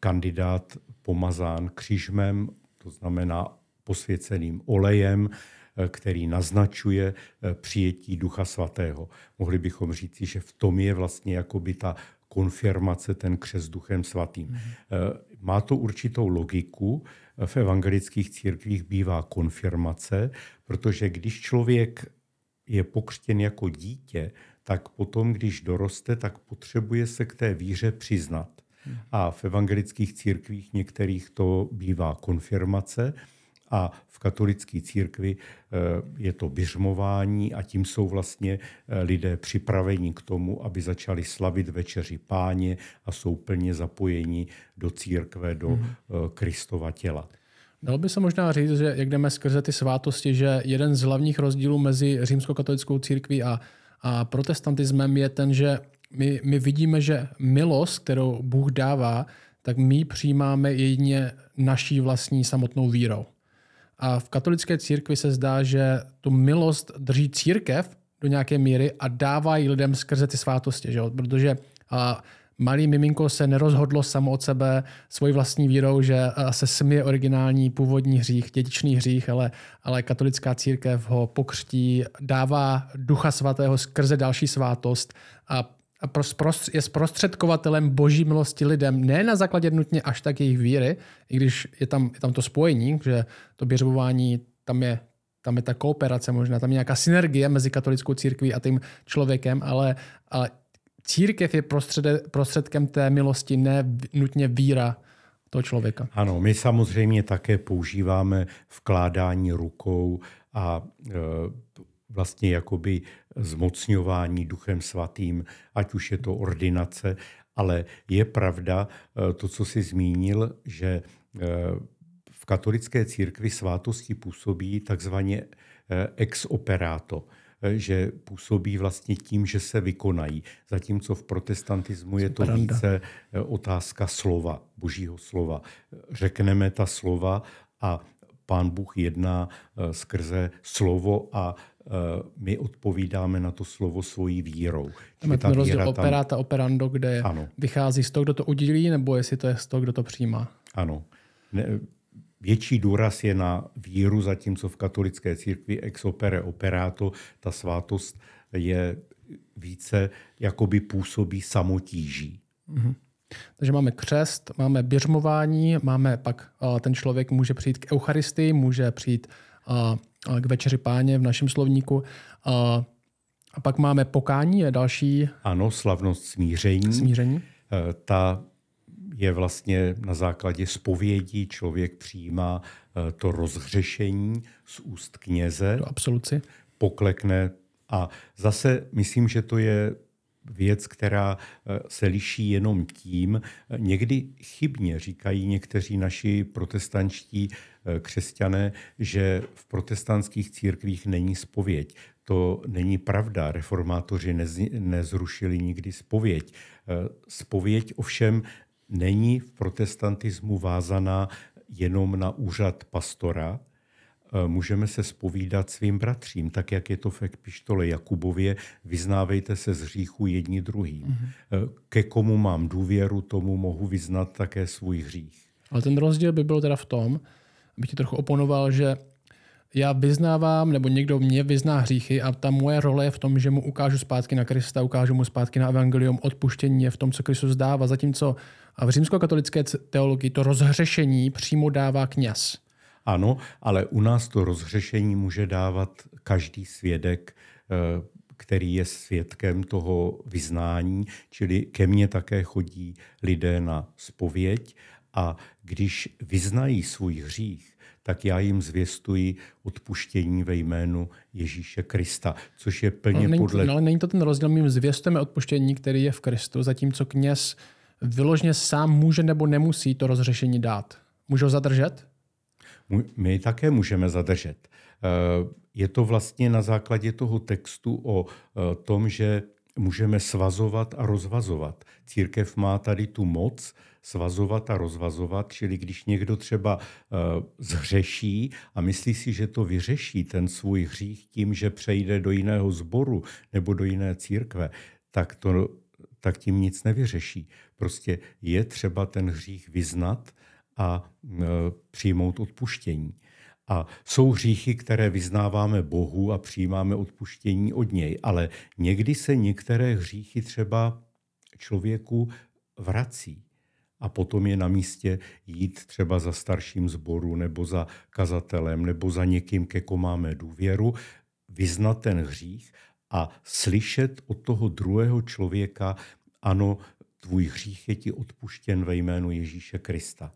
Speaker 2: kandidát pomazán křížmem, to znamená posvěceným olejem, Eh, který naznačuje eh, přijetí Ducha Svatého. Mohli bychom říci, že v tom je vlastně jakoby ta konfirmace, ten křes Duchem Svatým. Mm-hmm. Má to určitou logiku. V evangelických církvích bývá konfirmace, protože když člověk je pokřtěn jako dítě, tak potom, když doroste, tak potřebuje se k té víře přiznat. Mhm. A v evangelických církvích některých to bývá konfirmace, a v katolické církvi eh, je to běžmování a tím jsou vlastně eh, lidé připraveni k tomu, aby začali slavit večeři páně a jsou plně zapojeni do církve, do hmm. Kristova těla.
Speaker 1: Dalo by se možná říct, že jak jdeme skrze ty svátosti, že jeden z hlavních rozdílů mezi římskokatolickou církví a, a protestantismem je ten, že my, my vidíme, že milost, kterou Bůh dává, tak my přijímáme jedině naší vlastní samotnou vírou. A v katolické církvi se zdá, že tu milost drží církev do nějaké míry a dává ji lidem skrze ty svátosti. Že? Protože a, malý miminko se nerozhodlo samo od sebe svojí vlastní vírou, že se směje originální původní hřích, dědičný hřích, ale, ale katolická církev ho pokřtí, dává ducha svatého skrze další svátost a a je zprostředkovatelem boží milosti lidem, ne na základě nutně až tak jejich víry, i když je tam, je tam to spojení, že to běžbování, tam je, tam je ta kooperace možná, tam je nějaká synergie mezi katolickou církví a tím člověkem, ale, ale církev je prostřed, prostředkem té milosti, ne nutně víra toho člověka.
Speaker 2: Ano, my samozřejmě také používáme vkládání rukou a e, vlastně jakoby zmocňování duchem svatým, ať už je to ordinace, ale je pravda eh, to, co jsi zmínil, že eh, v katolické církvi svátosti působí takzvaně eh, ex operato že působí vlastně tím, že se vykonají. Zatímco v protestantismu je to více otázka slova, božího slova. Řekneme ta slova a pán Bůh jedná skrze slovo a my odpovídáme na to slovo svojí vírou.
Speaker 1: Tam je ten rozdíl tam... operata, operando, kde ano. vychází z toho, kdo to udělí, nebo jestli to je z toho, kdo to přijímá.
Speaker 2: Ano. Ne, větší důraz je na víru, zatímco v katolické církvi ex opere operato, ta svátost je více jakoby působí samotíží. Mm-hmm.
Speaker 1: Takže máme křest, máme běžmování, máme pak uh, ten člověk může přijít k Eucharistii, může přijít uh, k večeři páně v našem slovníku. A pak máme pokání, je další.
Speaker 2: Ano, slavnost smíření.
Speaker 1: Smíření.
Speaker 2: Uh, ta je vlastně na základě spovědí člověk přijímá uh, to rozhřešení z úst kněze.
Speaker 1: To absoluci.
Speaker 2: Poklekne a zase myslím, že to je věc, která eh, se liší jenom tím, někdy chybně říkají někteří naši protestančtí křesťané, že v protestantských církvích není spověď. To není pravda. Reformátoři nez, nezrušili nikdy spověď. Eh, spověď ovšem není v protestantismu vázaná jenom na úřad pastora, Eh, můžeme se spovídat svým bratřím, tak jak je to v epištole Jakubově, vyznávejte se z hříchu jedni druhým. Mm-hmm. Ke komu mám důvěru, tomu mohu vyznat také svůj hřích.
Speaker 1: Ale ten rozdíl by byl teda v tom, abych ti trochu oponoval, že já vyznávám, nebo někdo mě vyzná hříchy a ta moje role je v tom, že mu ukážu zpátky na Krista, ukážu mu zpátky na evangelium, odpuštění je v tom, co Kristus dává, zatímco v římskokatolické teologii to rozhřešení přímo dává kněz.
Speaker 2: Ano, ale u nás to rozhřešení může dávat každý svědek, eh, který je svědkem toho vyznání, čili ke mně také chodí lidé na spověď a když vyznají svůj hřích, tak já jim zvěstuji odpuštění ve jménu Ježíše Krista, což je plně
Speaker 1: není,
Speaker 2: podle...
Speaker 1: No, ale není to ten rozdíl, my jim zvěstujeme odpuštění, který je v Kristu, zatímco kněz vyložně sám může nebo nemusí to rozřešení dát. Může ho zadržet?
Speaker 2: my také můžeme zadržet. Eh, je to vlastně na základě toho textu o eh, tom, že můžeme svazovat a rozvazovat. Církev má tady tu moc svazovat a rozvazovat, čili když někdo třeba eh, zhřeší a myslí si, že to vyřeší ten svůj hřích tím, že přejde do jiného sboru nebo do jiné církve, tak, to, tak tím nic nevyřeší. Prostě je třeba ten hřích vyznat a e, přijmout odpuštění. A jsou hříchy, které vyznáváme Bohu a přijímáme odpuštění od něj, ale někdy se některé hříchy třeba člověku vrací. A potom je na místě jít třeba za starším zboru nebo za kazatelem nebo za někým, ke komu máme důvěru, vyznat ten hřích a slyšet od toho druhého člověka, ano, tvůj hřích je ti odpuštěn ve jménu Ježíše Krista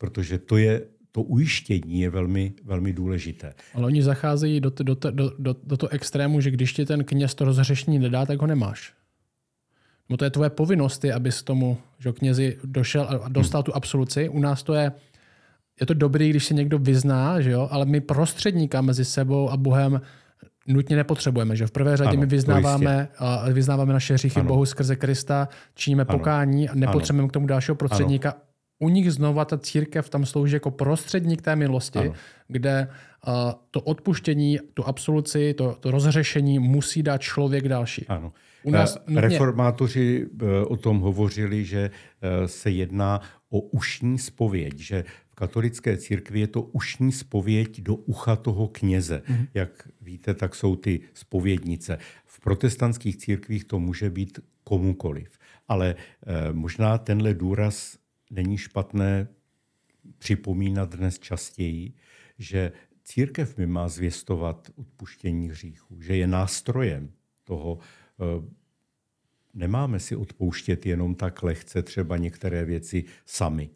Speaker 2: protože to je to ujištění je velmi, velmi důležité.
Speaker 1: Ale oni zacházejí do, do, do, do, do toho extrému, že když ti ten kněz to rozřešení nedá, tak ho nemáš. No to je tvoje povinnost, abys tomu že knězi došel a dostal hmm. tu absoluci. U nás to je, je to dobrý, když se někdo vyzná, že jo? ale my prostředníka mezi sebou a Bohem nutně nepotřebujeme. Že? V prvé řadě ano, my vyznáváme, a vyznáváme naše hříchy ano. Bohu skrze Krista, činíme ano. pokání a nepotřebujeme ano. k tomu dalšího prostředníka. Ano u nich znova ta církev tam slouží jako prostředník té milosti, ano. kde uh, to odpuštění, tu absoluci, to, to rozřešení musí dát člověk další.
Speaker 2: Ano. U nás eh, nutně... Reformátoři eh, o tom hovořili, že se jedná o ušní spověď, že v katolické církvi je to ušní spověď do ucha toho kněze. Mm-hmm. Jak víte, tak jsou ty spovědnice. V protestantských církvích to může být komukoliv. Ale možná tenhle důraz není špatné připomínat dnes častěji, že církev mi má zvěstovat odpuštění hříchů, že je nástrojem toho. Eh, nemáme si odpouštět jenom tak lehce třeba některé věci sami.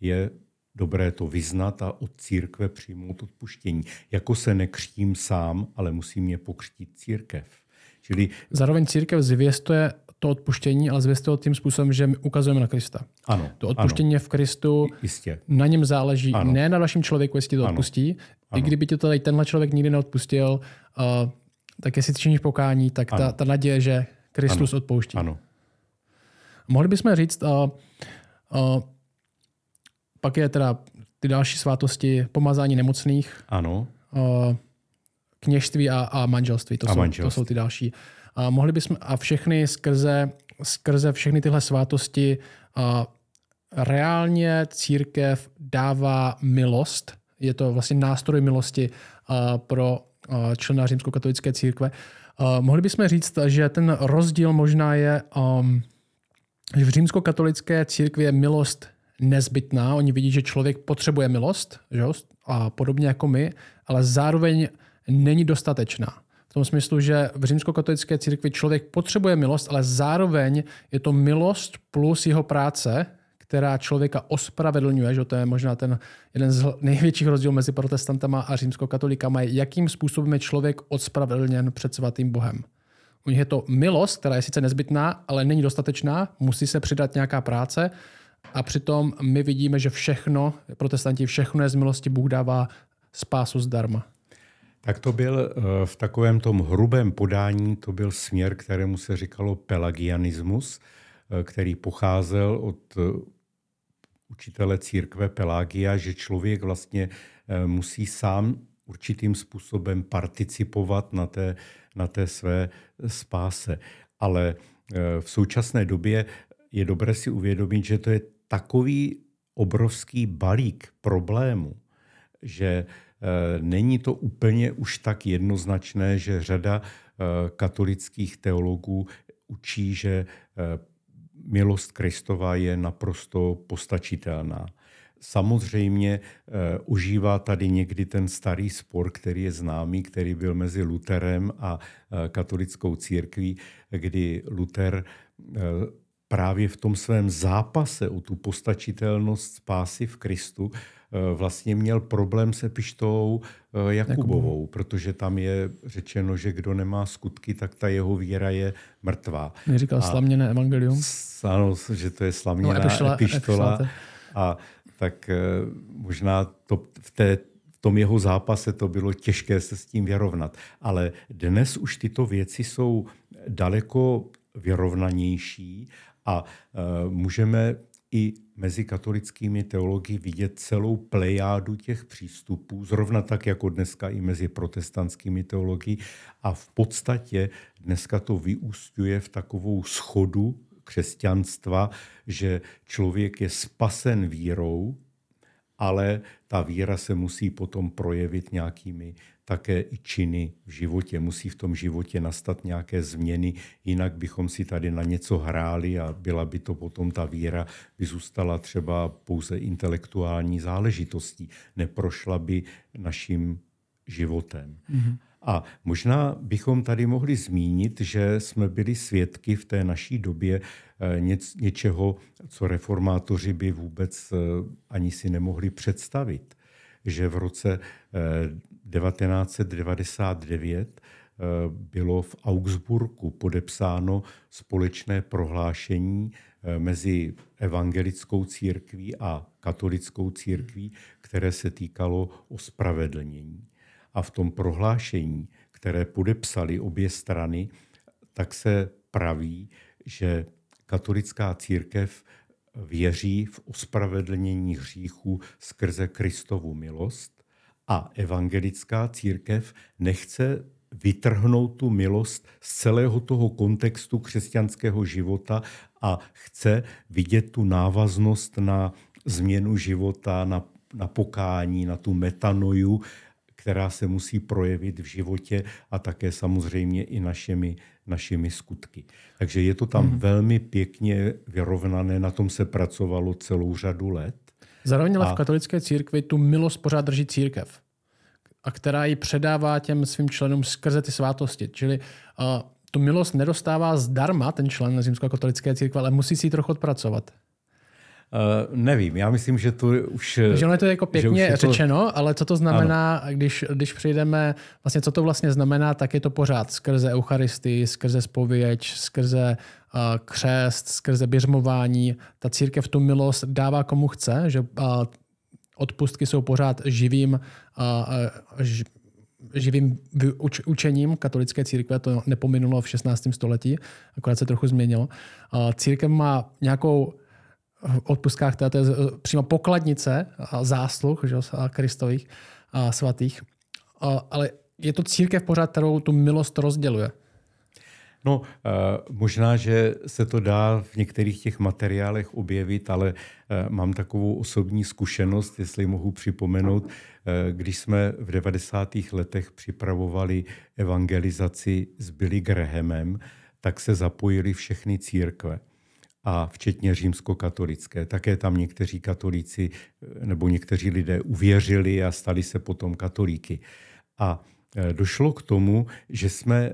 Speaker 2: Je dobré to vyznat a od církve přijmout odpuštění. Jako se nekřtím sám, ale musí mě pokřtít církev.
Speaker 1: Čili... Zároveň církev zvěstuje to odpuštění, ale zvěstuje tím způsobem, že my ukazujeme na Krista.
Speaker 2: Ano,
Speaker 1: to odpuštění
Speaker 2: ano.
Speaker 1: je v Kristu,
Speaker 2: Jistě.
Speaker 1: na něm záleží, ano. ne na dalším člověku, jestli to ano. odpustí. Ano. I kdyby ti to tady tenhle člověk nikdy neodpustil, uh, tak jestli činíš pokání, tak ta, ta naděje, že Kristus ano. odpouští.
Speaker 2: Ano.
Speaker 1: Mohli bychom říct, uh, uh, pak je teda ty další svátosti pomazání nemocných.
Speaker 2: Ano.
Speaker 1: Uh, kněžství a, a manželství. To,
Speaker 2: a
Speaker 1: jsou,
Speaker 2: manželství.
Speaker 1: to jsou ty další. A mohli bychom a všechny skrze, skrze všechny tyhle svátosti a reálně církev dává milost. Je to vlastně nástroj milosti a, pro člena římskokatolické církve. Mohli bychom říct, že ten rozdíl možná je, um, že v římskokatolické církvi je milost nezbytná. Oni vidí, že člověk potřebuje milost, že? a podobně jako my, ale zároveň není dostatečná. V tom smyslu, že v římskokatolické církvi člověk potřebuje milost, ale zároveň je to milost plus jeho práce, která člověka ospravedlňuje, že to je možná ten jeden z největších rozdílů mezi protestantama a římskokatolikama, jakým způsobem je člověk ospravedlněn před svatým Bohem. U nich je to milost, která je sice nezbytná, ale není dostatečná, musí se přidat nějaká práce a přitom my vidíme, že všechno, protestanti, všechno je z milosti, Bůh dává spásu zdarma.
Speaker 2: Tak to byl eh, v takovém tom hrubém podání, to byl směr, kterému se říkalo pelagianismus, eh, který pocházel od eh, učitele církve Pelagia, že člověk vlastně musí sám určitým způsobem participovat na té, na té své spáse. Ale v současné době je dobré si uvědomit, že to je takový obrovský balík problémů, že není to úplně už tak jednoznačné, že řada katolických teologů učí, že milost Kristova je naprosto postačitelná. Samozřejmě eh, užívá tady někdy ten starý spor, který je známý, který byl mezi Luterem a eh, katolickou církví, kdy Luther eh, právě v tom svém zápase o tu postačitelnost spásy v Kristu vlastně měl problém se pištou eh, Jakubovou, protože tam je řečeno, že kdo nemá skutky, tak ta jeho víra je mrtvá.
Speaker 1: Říkal slaměné evangelium.
Speaker 2: Ano, že to je slaměná no, epištola. epištola a tak eh, možná to v té v tom jeho zápase to bylo těžké se s tím vyrovnat. Ale dnes už tyto věci jsou daleko vyrovnanější a e, můžeme i mezi katolickými teology vidět celou plejádu těch přístupů, zrovna tak jako dneska i mezi protestantskými teology. A v podstatě dneska to vyústňuje v takovou schodu křesťanstva, že člověk je spasen vírou, ale ta víra se musí potom projevit nějakými také i činy v životě. Musí v tom životě nastat nějaké změny, jinak bychom si tady na něco hráli a byla by to potom ta víra, by zůstala třeba pouze intelektuální záležitostí, neprošla by naším životem. Mm-hmm. A možná bychom tady mohli zmínit, že jsme byli svědky v té naší době eh, něc, něčeho, co reformátoři by vůbec eh, ani si nemohli představit. Že v roce 1999 eh, bylo v Augsburgu podepsáno společné prohlášení mezi evangelickou církví a katolickou církví, které se týkalo ospravedlnění. A v tom prohlášení, které podepsali obě strany, tak se praví, že katolická církev věří v ospravedlnění hříchů skrze Kristovu milost a evangelická církev nechce vytrhnout tu milost z celého toho kontextu křesťanského života a chce vidět tu návaznost na změnu života, na, na pokání, na tu metanoju, která se musí projevit v životě a také samozřejmě i našimi, našimi skutky. Takže je to tam mm. velmi pěkně vyrovnané, na tom se pracovalo celou řadu let.
Speaker 1: Zároveň ale a... v katolické církvi tu milost pořád drží církev, a která ji předává těm svým členům skrze ty svátosti. Čili uh, tu milost nedostává zdarma ten člen římskokatolické církve, ale musí si ji trochu odpracovat.
Speaker 2: Uh, nevím, já myslím, že to už...
Speaker 1: Že ono je to jako pěkně je řečeno, to... ale co to znamená, když, když přijdeme, vlastně co to vlastně znamená, tak je to pořád skrze Eucharistii, skrze spověď, skrze uh, křest, skrze běžmování. Ta církev tu milost dává komu chce, že uh, odpustky jsou pořád živým, uh, ž, živým učením katolické církve, to nepominulo v 16. století, akorát se trochu změnilo. Církev má nějakou odpustkách to je přímo pokladnice zásluh že, Kristových a svatých. Ale je to církev pořád, kterou tu milost rozděluje.
Speaker 2: No, možná, že se to dá v některých těch materiálech objevit, ale mám takovou osobní zkušenost, jestli mohu připomenout, když jsme v 90. letech připravovali evangelizaci s Billy Grahamem, tak se zapojili všechny církve a včetně římskokatolické. Také tam někteří katolíci nebo někteří lidé uvěřili a stali se potom katolíky. A e, došlo k tomu, že jsme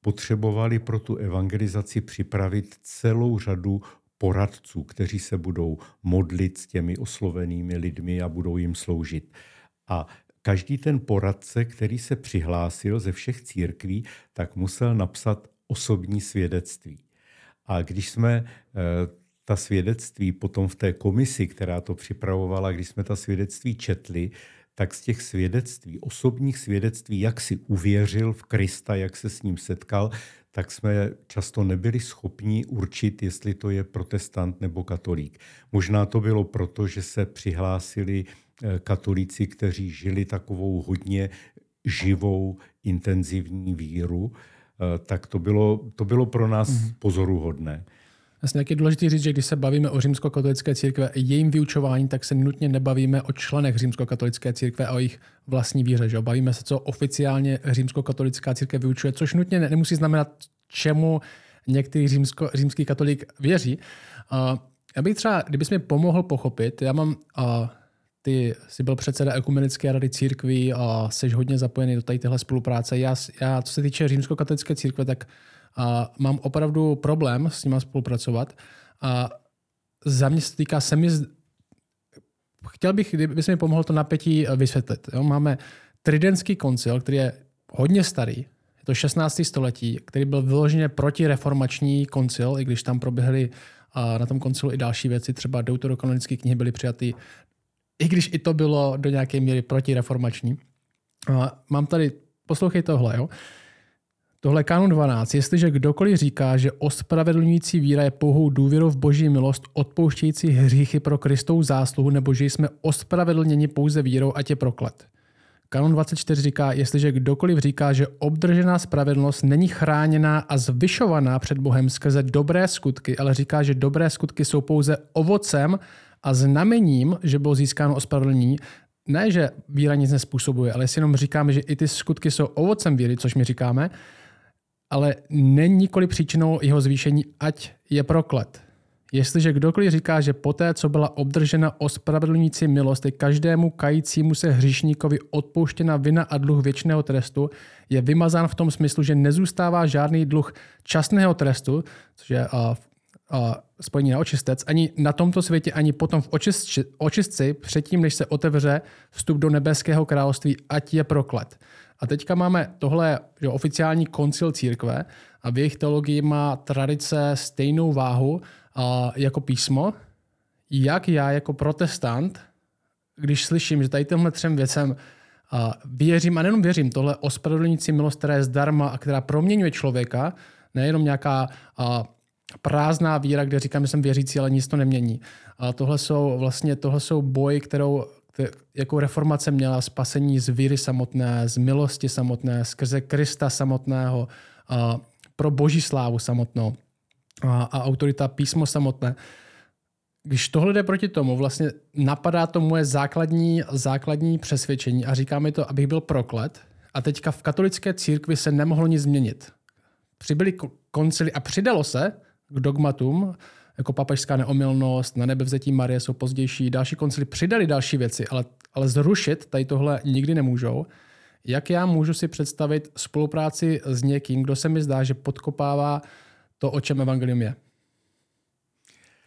Speaker 2: potřebovali pro tu evangelizaci připravit celou řadu poradců, kteří se budou modlit s těmi oslovenými lidmi a budou jim sloužit. A každý ten poradce, který se přihlásil ze všech církví, tak musel napsat osobní svědectví. A když jsme eh, ta svědectví potom v té komisi, která to připravovala, když jsme ta svědectví četli, tak z těch svědectví, osobních svědectví, jak si uvěřil v Krista, jak se s ním setkal, tak jsme často nebyli schopni určit, jestli to je protestant nebo katolík. Možná to bylo proto, že se přihlásili eh, katolíci, kteří žili takovou hodně živou, intenzivní víru, tak to bylo, to bylo pro nás mm-hmm. pozoruhodné.
Speaker 1: Vlastně jak je důležité říct, že když se bavíme o římskokatolické církve a jejím vyučování, tak se nutně nebavíme o členech římskokatolické církve a o jejich vlastní víře. Že? Bavíme se, co oficiálně římskokatolická církev vyučuje, což nutně ne, nemusí znamenat, čemu některý římsko, římský katolík věří. Uh, já bych třeba, kdybys mi pomohl pochopit, já mám uh, ty jsi byl předseda ekumenické rady církví a jsi hodně zapojený do tady téhle spolupráce. Já, já co se týče římskokatolické církve, tak a, mám opravdu problém s nimi spolupracovat. A za mě se týká se mi, chtěl bych, kdyby mi pomohl to napětí vysvětlit. Jo? Máme Tridentský koncil, který je hodně starý, je to 16. století, který byl vyloženě protireformační koncil, i když tam proběhly na tom koncilu i další věci, třeba deuterokanonické knihy byly přijaty i když i to bylo do nějaké míry protireformační. A mám tady, poslouchej tohle, jo. Tohle kanon 12. Jestliže kdokoliv říká, že ospravedlňující víra je pouhou důvěrou v boží milost, odpouštějící hříchy pro Kristou zásluhu, nebo že jsme ospravedlněni pouze vírou, ať je proklet. Kanon 24 říká, jestliže kdokoliv říká, že obdržená spravedlnost není chráněná a zvyšovaná před Bohem skrze dobré skutky, ale říká, že dobré skutky jsou pouze ovocem a znamením, že bylo získáno ospravedlnění, ne, že víra nic nespůsobuje, ale jestli jenom říkáme, že i ty skutky jsou ovocem víry, což my říkáme, ale není nikoli příčinou jeho zvýšení, ať je proklet. Jestliže kdokoliv říká, že poté, co byla obdržena ospravedlňující milost, je každému kajícímu se hříšníkovi odpouštěna vina a dluh věčného trestu, je vymazán v tom smyslu, že nezůstává žádný dluh časného trestu, což je spojení na očistec, ani na tomto světě, ani potom v očistci, očistci, předtím, než se otevře vstup do nebeského království, ať je proklet. A teďka máme tohle že oficiální koncil církve a v jejich teologii má tradice stejnou váhu a, jako písmo. Jak já jako protestant, když slyším, že tady těmhle třem věcem a věřím, a nejenom věřím, tohle ospravedlňující milost, která je zdarma a která proměňuje člověka, nejenom nějaká a, prázdná víra, kde říkám, že jsem věřící, ale nic to nemění. A tohle jsou vlastně tohle jsou boji, kterou jakou reformace měla spasení z víry samotné, z milosti samotné, skrze Krista samotného, a pro boží slávu samotnou a, a autorita písmo samotné. Když tohle jde proti tomu, vlastně napadá to moje základní, základní přesvědčení a říká mi to, abych byl proklet. A teďka v katolické církvi se nemohlo nic změnit. Přibyly koncily a přidalo se, k dogmatům, jako papežská neomylnost, na nebevzetí Marie jsou pozdější, další koncily přidali další věci, ale, ale zrušit tady tohle nikdy nemůžou. Jak já můžu si představit spolupráci s někým, kdo se mi zdá, že podkopává to, o čem evangelium je?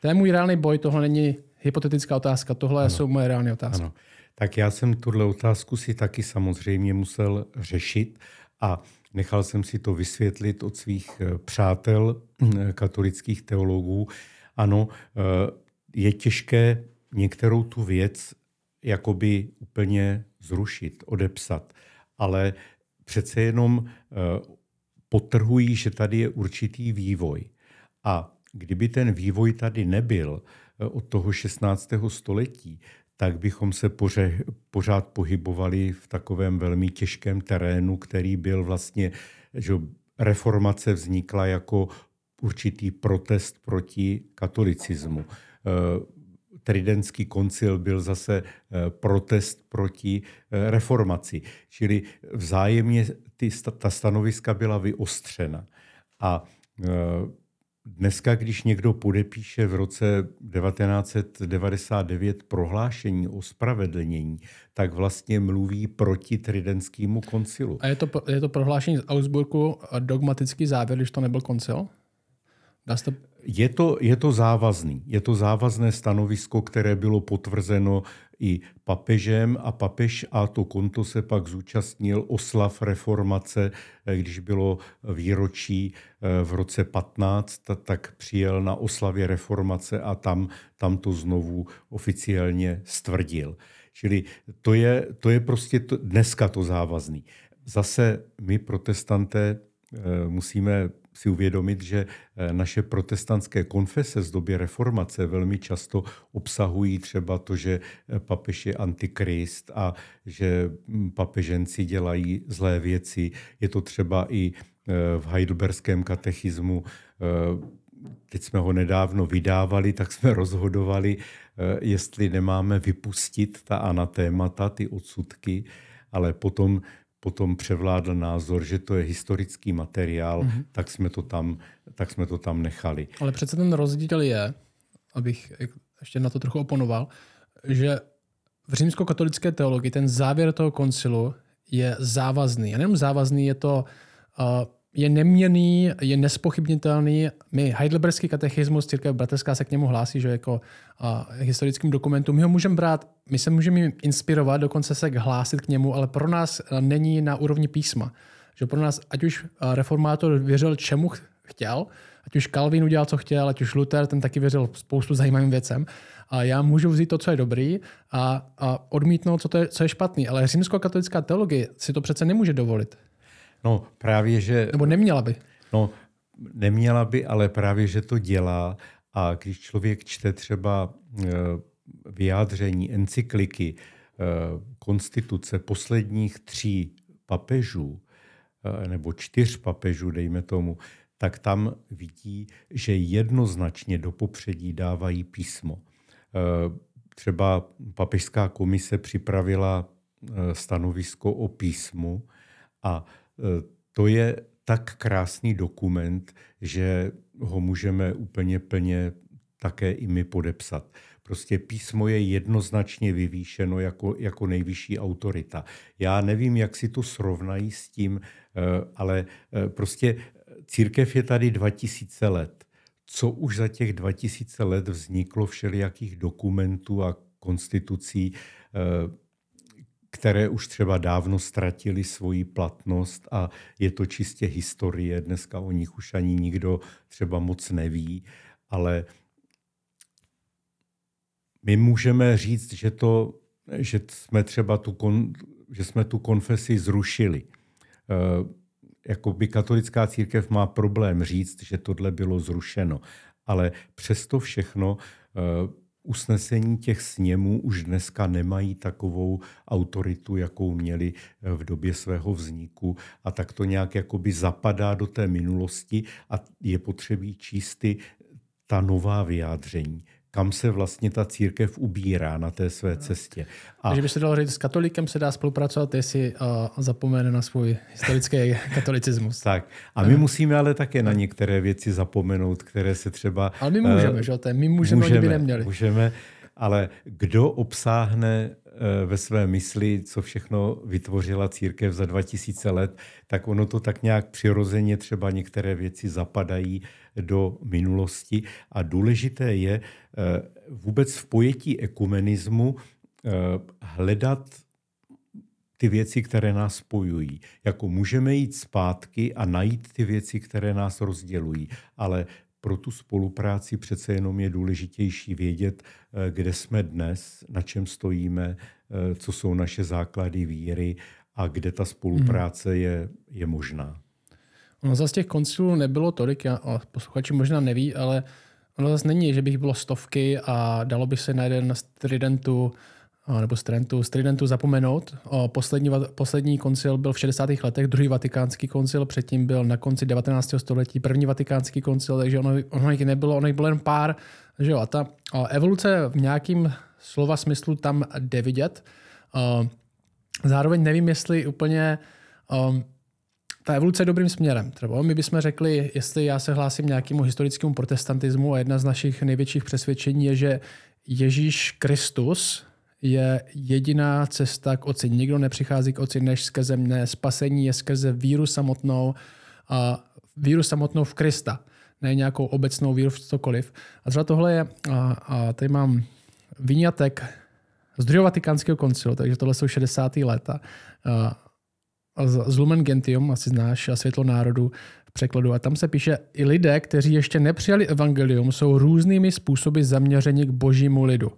Speaker 1: To je můj reálný boj, tohle není hypotetická otázka, tohle ano. jsou moje reálné otázky. Ano.
Speaker 2: Tak já jsem tuhle otázku si taky samozřejmě musel řešit a Nechal jsem si to vysvětlit od svých eh, přátel, eh, katolických teologů. Ano, eh, je těžké některou tu věc jakoby úplně zrušit, odepsat, ale přece jenom potrhují, že tady je určitý vývoj. A kdyby ten vývoj tady nebyl od toho 16. století, tak bychom se poře, pořád pohybovali v takovém velmi těžkém terénu, který byl vlastně že, reformace vznikla jako určitý protest proti katolicismu. Tridentský koncil byl zase protest proti reformaci. Čili vzájemně ty, ta stanoviska byla vyostřena. A Dneska, když někdo podepíše v roce 1999 prohlášení o spravedlnění, tak vlastně mluví proti Tridentskému koncilu.
Speaker 1: A je to, je to prohlášení z Augsburgu dogmatický závěr, když to nebyl koncil?
Speaker 2: Dá. Je to, je to závazný. Je to závazné stanovisko, které bylo potvrzeno i papežem a papež a to konto se pak zúčastnil oslav reformace, eh, když bylo výročí eh, v roce 15, tak přijel na oslavě reformace a tam, tam to znovu oficiálně stvrdil. Čili to je, to je prostě to, dneska to závazný. Zase my protestanté eh, musíme si uvědomit, že eh, naše protestantské konfese z doby reformace velmi často obsahují třeba to, že eh, papež je antikrist a že hm, papeženci dělají zlé věci. Je to třeba i eh, v heidelberském katechismu. Teď jsme ho nedávno vydávali, tak jsme rozhodovali, jestli nemáme vypustit ta anatémata, ty odsudky, ale potom potom převládl názor, že to je historický materiál, mm-hmm. tak, jsme to tam, tak jsme to tam nechali.
Speaker 1: Ale přece ten rozdíl je, abych ještě na to trochu oponoval, že v římskokatolické teologii ten závěr toho koncilu je závazný. A nejenom závazný, je to uh, je neměný, je nespochybnitelný. My Heidelberský katechismus, církev bratrská se k němu hlásí, že jako a, historickým dokumentu. My ho můžeme brát, my se můžeme inspirovat, dokonce se hlásit k němu, ale pro nás není na úrovni písma. Že pro nás, ať už reformátor věřil čemu chtěl, ať už Calvin udělal, co chtěl, ať už Luther, ten taky věřil spoustu zajímavým věcem. A já můžu vzít to, co je dobrý a, a odmítnout, co, to je, co je špatný. Ale římskokatolická teologie si to přece nemůže dovolit.
Speaker 2: No právě, že...
Speaker 1: Nebo neměla by.
Speaker 2: No neměla by, ale právě, že to dělá. A když člověk čte třeba eh, vyjádření encykliky eh, konstituce posledních tří papežů, eh, nebo čtyř papežů, dejme tomu, tak tam vidí, že jednoznačně do popředí dávají písmo. Třeba papežská komise připravila stanovisko o písmu a to je tak krásný dokument, že ho můžeme úplně plně také i my podepsat. Prostě písmo je jednoznačně vyvýšeno jako, jako nejvyšší autorita. Já nevím, jak si to srovnají s tím, eh, ale eh, prostě církev je tady 2000 let. Co už za těch 2000 let vzniklo všelijakých dokumentů a konstitucí, které už třeba dávno ztratili svoji platnost a je to čistě historie. Dneska o nich už ani nikdo třeba moc neví, ale my můžeme říct, že, to, že jsme třeba tu, kon, že jsme tu konfesi zrušili. E, jako by katolická církev má problém říct, že tohle bylo zrušeno. Ale přesto všechno e, usnesení těch sněmů už dneska nemají takovou autoritu, jakou měli eh, v době svého vzniku. A tak to nějak jakoby zapadá do té minulosti a je potřebí číst ta nová vyjádření kam se vlastně ta církev ubírá na té své cestě.
Speaker 1: A... Takže by se dalo říct, s katolikem se dá spolupracovat, jestli uh, zapomene na svůj historický katolicismus.
Speaker 2: Tak. A my uh. musíme ale také na některé věci zapomenout, které se třeba...
Speaker 1: Ale my můžeme, uh, že? My můžeme, můžeme, oni by neměli.
Speaker 2: Můžeme, ale kdo obsáhne Eh, ve své mysli, co všechno vytvořila církev za 2000 let, tak ono to tak nějak přirozeně třeba některé věci zapadají do minulosti. A důležité je eh, vůbec v pojetí ekumenismu eh, hledat ty věci, které nás spojují. Jako můžeme jít zpátky a najít ty věci, které nás rozdělují, ale pro tu spolupráci přece jenom je důležitější vědět, eh, kde jsme dnes, na čem stojíme, eh, co jsou naše základy víry a kde ta spolupráce hmm. je, je možná.
Speaker 1: Ono zase těch koncilů nebylo tolik, já, posluchači možná neví, ale ono zase není, že bych bylo stovky a dalo by se na jeden z tridentů nebo z Trentu, z Tridentu zapomenout. Poslední, poslední koncil byl v 60. letech, druhý vatikánský koncil, předtím byl na konci 19. století první vatikánský koncil, takže ono, ono jich nebylo, ono jich bylo jen pár. Že jo? A ta evoluce v nějakým slova smyslu tam jde vidět. Zároveň nevím, jestli úplně ta evoluce je dobrým směrem. Třeba my bychom řekli, jestli já se hlásím nějakému historickému protestantismu a jedna z našich největších přesvědčení je, že Ježíš Kristus je jediná cesta k oci. Nikdo nepřichází k oci než skrze mne. Spasení je skrze víru samotnou a víru samotnou v Krista. Ne nějakou obecnou víru v cokoliv. A třeba tohle je, a, a tady mám výňatek z druhého vatikánského koncilu, takže tohle jsou 60. léta. A, z Lumen Gentium, asi znáš, a Světlo národu v překladu. A tam se píše, i lidé, kteří ještě nepřijali evangelium, jsou různými způsoby zaměřeni k božímu lidu.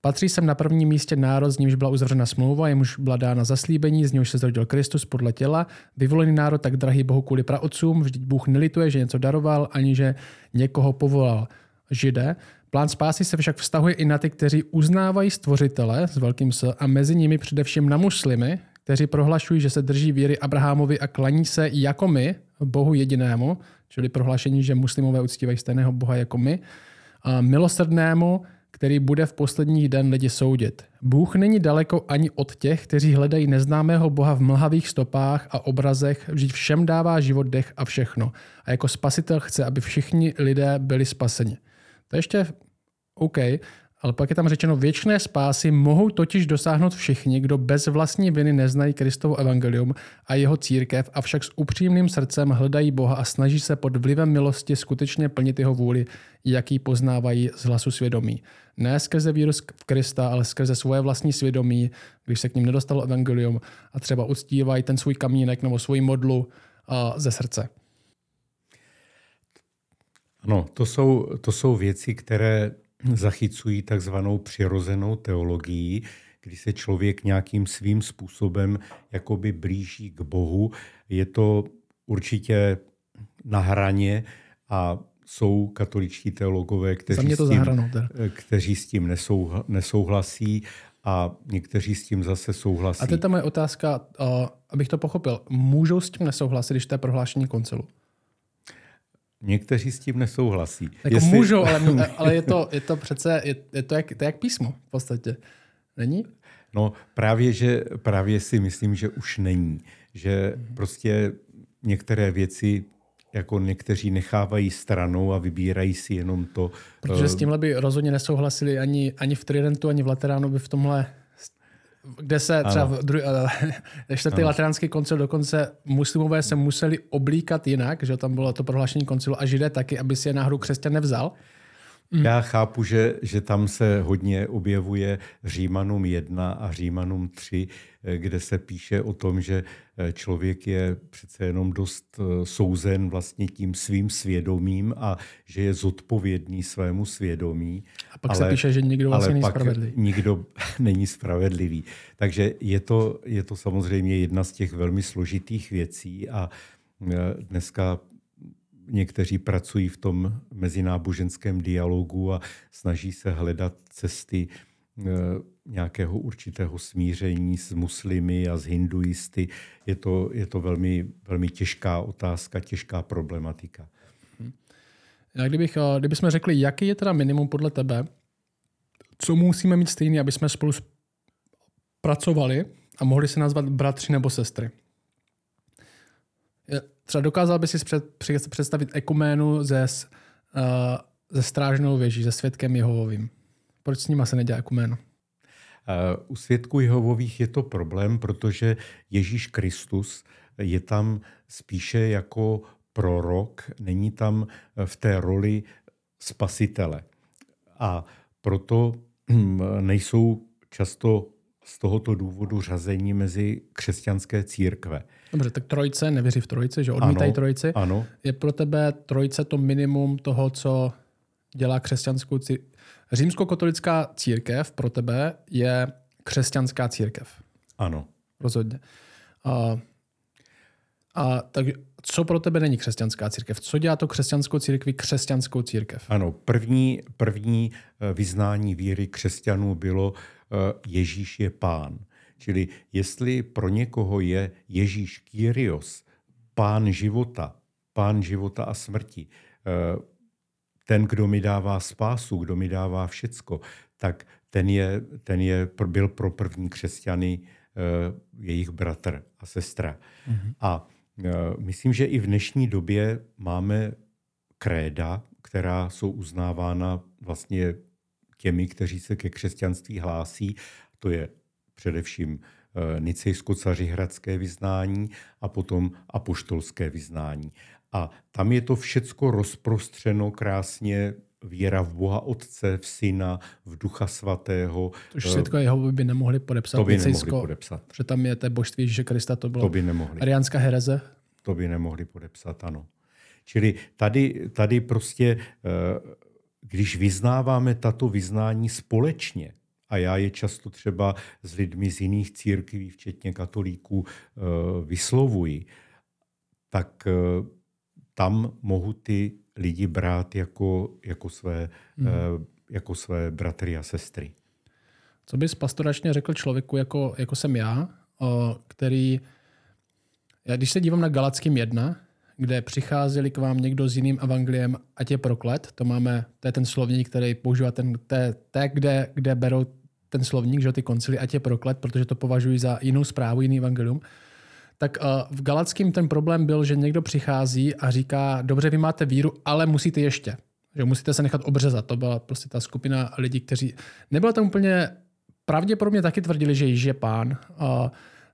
Speaker 1: Patří sem na prvním místě národ, z nímž byla uzavřena smlouva, jemuž byla dána zaslíbení, z něhož se zrodil Kristus podle těla. Vyvolený národ tak drahý Bohu kvůli praotcům, vždyť Bůh nelituje, že něco daroval, ani že někoho povolal. Židé. Plán spásy se však vztahuje i na ty, kteří uznávají stvořitele s velkým S a mezi nimi především na muslimy, kteří prohlašují, že se drží víry Abrahamovi a klaní se jako my, Bohu jedinému, čili prohlášení, že muslimové uctívají stejného Boha jako my, a milosrdnému, který bude v posledních den lidi soudit. Bůh není daleko ani od těch, kteří hledají neznámého Boha v mlhavých stopách a obrazech, vždyť všem dává život, dech a všechno. A jako spasitel chce, aby všichni lidé byli spaseni. To je ještě OK, ale pak je tam řečeno, věčné spásy mohou totiž dosáhnout všichni, kdo bez vlastní viny neznají Kristovo evangelium a jeho církev, avšak s upřímným srdcem hledají Boha a snaží se pod vlivem milosti skutečně plnit jeho vůli, jaký poznávají z hlasu svědomí. Ne skrze víru v Krista, ale skrze svoje vlastní svědomí, když se k ním nedostalo evangelium a třeba uctívají ten svůj kamínek nebo svoji modlu ze srdce.
Speaker 2: No, to jsou, to jsou věci, které zachycují takzvanou přirozenou teologii, kdy se člověk nějakým svým způsobem jakoby blíží k Bohu. Je to určitě na hraně a jsou katoličtí teologové, kteří, to s tím, kteří s tím nesouhlasí a někteří s tím zase souhlasí.
Speaker 1: A teď ta moje otázka, abych to pochopil. Můžou s tím nesouhlasit, když to je prohlášení koncilu?
Speaker 2: Někteří s tím nesouhlasí.
Speaker 1: Jako Jestli... můžou, ale, ale je, to, je to přece, je, je to, jak, to je jak písmo v podstatě. Není?
Speaker 2: No právě, že právě si myslím, že už není. Že prostě některé věci jako někteří nechávají stranou a vybírají si jenom to.
Speaker 1: Protože s eh, tímhle by rozhodně nesouhlasili ani, ani v Tridentu, ani v Lateránu by v tomhle kde se třeba v dru, uh, čtvrtý lateránský koncil dokonce muslimové se museli oblíkat jinak, že tam bylo to prohlášení koncilu a židé taky, aby si je náhodou křesťan nevzal.
Speaker 2: Mm. Já chápu, že, že tam se hodně objevuje Římanům 1 a Římanům 3, eh, kde se píše o tom, že eh, člověk je přece jenom dost eh, souzen vlastně tím svým svědomím a že je zodpovědný svému svědomí.
Speaker 1: A pak ale, se píše, že nikdo vlastně není spravedlivý.
Speaker 2: nikdo není spravedlivý. Takže je to, je to samozřejmě jedna z těch velmi složitých věcí a dneska někteří pracují v tom mezináboženském dialogu a snaží se hledat cesty eh, nějakého určitého smíření s muslimy a s hinduisty. Je to, je to velmi, velmi těžká otázka, těžká problematika.
Speaker 1: Já kdybych, eh, kdybychom řekli, jaký je teda minimum podle tebe, co musíme mít stejný, aby jsme spolu pracovali a mohli se nazvat bratři nebo sestry? Třeba dokázal by si představit ekuménu ze, uh, ze strážnou věží, ze světkem Jehovovým. Proč s nima se nedělá ekuménu?
Speaker 2: Uh, u svědků Jehovových je to problém, protože Ježíš Kristus je tam spíše jako prorok, není tam v té roli spasitele. A proto hm, nejsou často z tohoto důvodu řazení mezi křesťanské církve.
Speaker 1: Dobře, tak trojce, nevěří v trojice, že odmítají
Speaker 2: ano,
Speaker 1: trojici.
Speaker 2: Ano.
Speaker 1: Je pro tebe trojice to minimum toho, co dělá křesťanskou církev? Římskokatolická církev pro tebe je křesťanská církev.
Speaker 2: Ano.
Speaker 1: Rozhodně. A, a tak co pro tebe není křesťanská církev? Co dělá to křesťanskou církvi křesťanskou církev?
Speaker 2: Ano, první, první eh, vyznání víry křesťanů bylo Ježíš je pán. Čili jestli pro někoho je Ježíš Kyrios, pán života, pán života a smrti, eh, ten, kdo mi dává spásu, kdo mi dává všecko, tak ten, je, ten je, byl pro první křesťany eh, jejich bratr a sestra. Mm-hmm. A eh, myslím, že i v dnešní době máme kréda, která jsou uznávána vlastně těmi, kteří se ke křesťanství hlásí. To je především eh, nicejsko-cařihradské vyznání a potom apoštolské vyznání. A tam je to všecko rozprostřeno krásně víra v Boha Otce, v Syna, v Ducha Svatého.
Speaker 1: To už světko jeho by nemohli podepsat.
Speaker 2: To by nemohli podepsat.
Speaker 1: Že tam je té božství Ježíše Krista, to bylo
Speaker 2: to by nemohli.
Speaker 1: ariánská hereze.
Speaker 2: To by nemohli podepsat, ano. Čili tady, tady prostě, eh, když vyznáváme tato vyznání společně, a já je často třeba s lidmi z jiných církví, včetně katolíků, eh, vyslovuji, tak eh, tam mohu ty lidi brát jako, jako, své, mm. jako své bratry a sestry.
Speaker 1: Co bys pastoračně řekl člověku, jako, jako jsem já, který, já když se dívám na Galackým 1, kde přicházeli k vám někdo s jiným evangeliem, ať je proklet, to máme, to je ten slovník, který používá ten, té, té kde, kde berou ten slovník, že ty koncily, ať je proklet, protože to považují za jinou zprávu, jiný evangelium. Tak uh, v Galackém ten problém byl, že někdo přichází a říká, dobře, vy máte víru, ale musíte ještě. Že musíte se nechat obřezat. To byla prostě ta skupina lidí, kteří... Nebylo to úplně... Pravděpodobně taky tvrdili, že Ježíš je pán. Uh,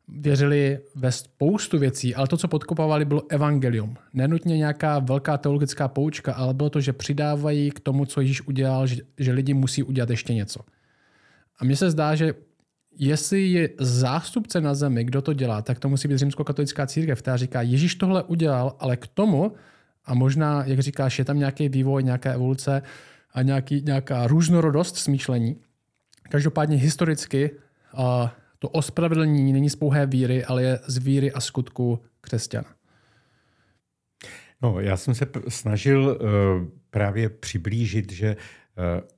Speaker 1: věřili ve spoustu věcí, ale to, co podkopávali, bylo evangelium. Nenutně nějaká velká teologická poučka, ale bylo to, že přidávají k tomu, co Ježíš udělal, že, že lidi musí udělat ještě něco. A mně se zdá, že jestli je zástupce na zemi, kdo to dělá, tak to musí být římskokatolická církev, která říká, Ježíš tohle udělal, ale k tomu, a možná, jak říkáš, je tam nějaký vývoj, nějaká evoluce a nějaký, nějaká různorodost smýšlení. Každopádně historicky a to ospravedlnění není z pouhé víry, ale je z víry a skutku křesťana.
Speaker 2: No, já jsem se snažil uh, právě přiblížit, že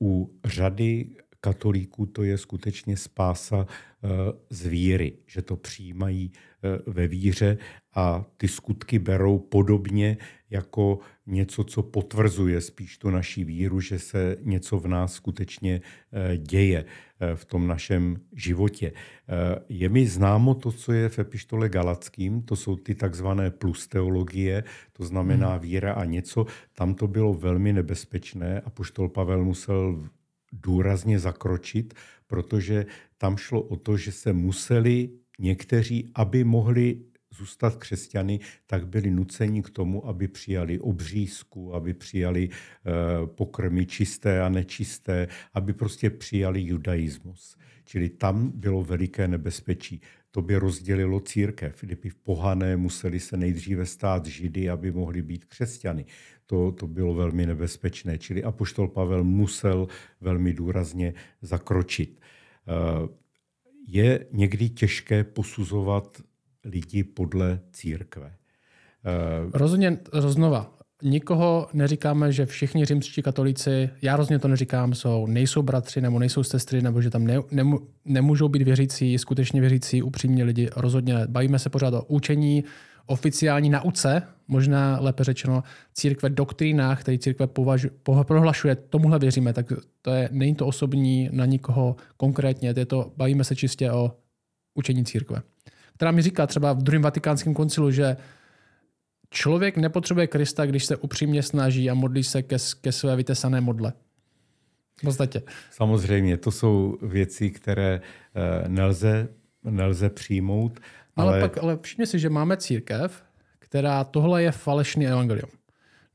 Speaker 2: uh, u řady katolíků to je skutečně spása eh, z víry, že to přijímají eh, ve víře a ty skutky berou podobně jako něco, co potvrzuje spíš tu naší víru, že se něco v nás skutečně eh, děje v tom našem životě. Je mi známo to, co je v epištole Galackým, to jsou ty takzvané plus teologie, to znamená hmm. víra a něco. Tam to bylo velmi nebezpečné a poštol Pavel musel důrazně zakročit, protože tam šlo o to, že se museli někteří, aby mohli zůstat křesťany, tak byli nuceni k tomu, aby přijali obřízku, aby přijali eh, pokrmy čisté a nečisté, aby prostě přijali judaismus. Čili tam bylo veliké nebezpečí. To by rozdělilo církev. Kdyby pohané museli se nejdříve stát židy, aby mohli být křesťany to, to bylo velmi nebezpečné. Čili apoštol Pavel musel velmi důrazně zakročit. Je někdy těžké posuzovat lidi podle církve.
Speaker 1: Eh, rozhodně znova. Nikoho neříkáme, že všichni římští katolíci, já rozhodně to neříkám, jsou, nejsou bratři nebo nejsou sestry, nebo že tam ne, nemů, nemůžou být věřící, skutečně věřící, upřímně lidi. Rozhodně bavíme se pořád o učení, oficiální nauce, možná lépe řečeno církve doktrínách, který církve považu, po, prohlašuje, tomuhle věříme, tak to je, není to osobní na nikoho konkrétně, je to, bavíme se čistě o učení církve. Která mi říká třeba v druhém vatikánském koncilu, že člověk nepotřebuje Krista, když se upřímně snaží a modlí se ke, ke své vytesané modle. V podstatě.
Speaker 2: Samozřejmě, to jsou věci, které eh, nelze, nelze přijmout.
Speaker 1: Ale, ale, pak, ale všimně si, že máme církev, která tohle je falešný evangelium.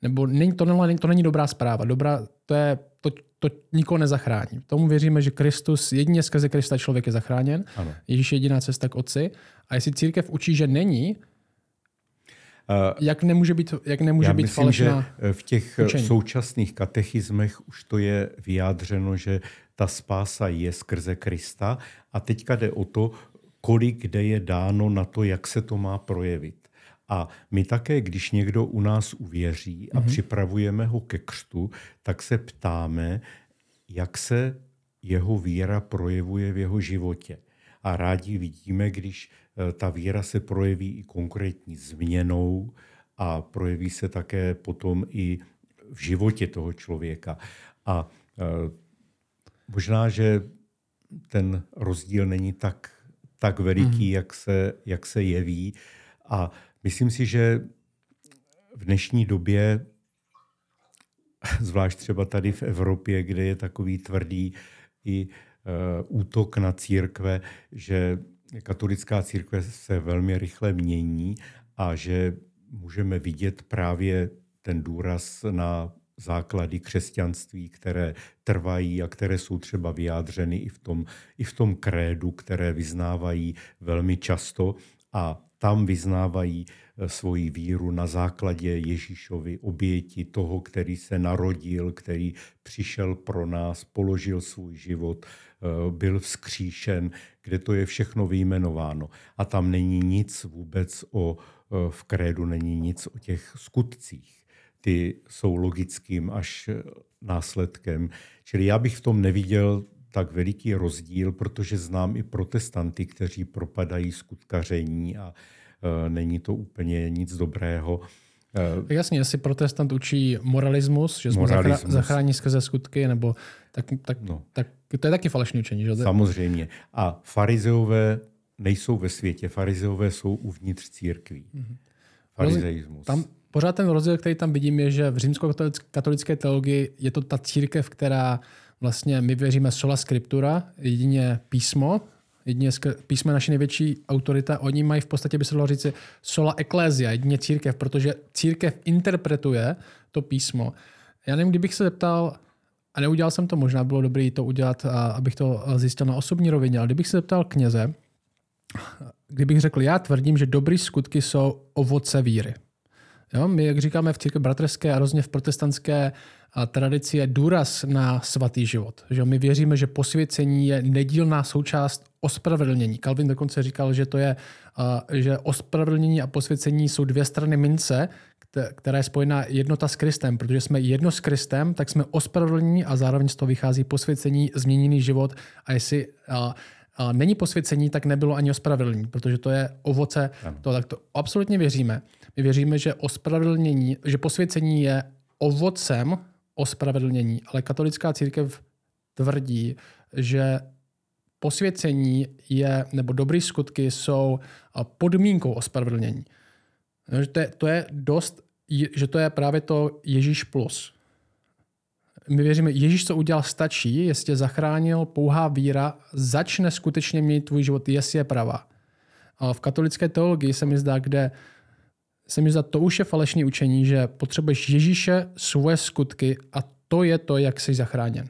Speaker 1: Nebo není, to, není, to není dobrá zpráva. Dobrá, to, je, to, to nikoho nezachrání. Tomu věříme, že Kristus, jedině skrze Krista člověk je zachráněn. Ano. Ježíš je jediná cesta k otci. A jestli církev učí, že není, Uh, jak nemůže být, jak nemůže já být myslím, falešná
Speaker 2: že v těch učení? současných katechismech už to je vyjádřeno, že ta spása je skrze Krista a teďka jde o to, kolik kde je dáno na to, jak se to má projevit. A my také, když někdo u nás uvěří a mm-hmm. připravujeme ho ke křtu, tak se ptáme, jak se jeho víra projevuje v jeho životě. A rádi vidíme, když eh, ta víra se projeví i konkrétní změnou a projeví se také potom i v životě toho člověka. A eh, možná, že ten rozdíl není tak, tak veliký, mm. jak, se, jak se jeví. A myslím si, že v dnešní době, zvlášť třeba tady v Evropě, kde je takový tvrdý i uh, útok na církve, že katolická církve se velmi rychle mění a že můžeme vidět právě ten důraz na základy křesťanství, které trvají a které jsou třeba vyjádřeny i v tom, i v tom krédu, které vyznávají velmi často a tam vyznávají eh, svoji víru na základě Ježíšovy oběti, toho, který se narodil, který přišel pro nás, položil svůj život, eh, byl vzkříšen, kde to je všechno vyjmenováno. A tam není nic vůbec o, eh, v krédu není nic o těch skutcích ty jsou logickým až následkem. Čili já bych v tom neviděl tak veliký rozdíl, protože znám i protestanty, kteří propadají skutkaření a e, není to úplně nic dobrého.
Speaker 1: E, Jasně, jestli protestant učí moralismus, že jsme moralismus. zachrání skrze skutky, nebo tak, tak, no. tak to je taky falešný učení. Že?
Speaker 2: Samozřejmě. A farizeové nejsou ve světě, farizeové jsou uvnitř církví. Mm-hmm.
Speaker 1: Farizeismus. Tam, pořád ten rozdíl, který tam vidím, je, že v římskokatolické teologii je to ta církev, která vlastně my věříme sola scriptura, jedině písmo, jedině písmo je naše největší autorita, oni mají v podstatě, by se dalo říct, sola ecclesia, jedině církev, protože církev interpretuje to písmo. Já nevím, kdybych se zeptal, a neudělal jsem to, možná bylo dobré to udělat, abych to zjistil na osobní rovině, ale kdybych se zeptal kněze, kdybych řekl, já tvrdím, že dobrý skutky jsou ovoce víry. Jo? My, jak říkáme v církvi bratrské a rozně v protestantské tradici, je důraz na svatý život. Že my věříme, že posvěcení je nedílná součást ospravedlnění. Calvin dokonce říkal, že to je, že ospravedlnění a posvěcení jsou dvě strany mince, která je spojená jednota s Kristem, protože jsme jedno s Kristem, tak jsme ospravedlnění a zároveň z toho vychází posvěcení, změněný život a jestli a, a není posvěcení, tak nebylo ani ospravedlnění, protože to je ovoce. To, tak to absolutně věříme. My věříme, že ospravedlnění, že posvěcení je ovocem ospravedlnění, ale katolická církev tvrdí, že posvěcení je, nebo dobré skutky jsou podmínkou ospravedlnění. Že to je, to je dost, že to je právě to Ježíš plus. My věříme, Ježíš, co udělal, stačí, jestli zachránil, pouhá víra začne skutečně mít tvůj život, jestli je pravá. V katolické teologii se mi zdá, kde se mi zdá, to už je falešné učení, že potřebuješ Ježíše, svoje skutky a to je to, jak jsi zachráněn.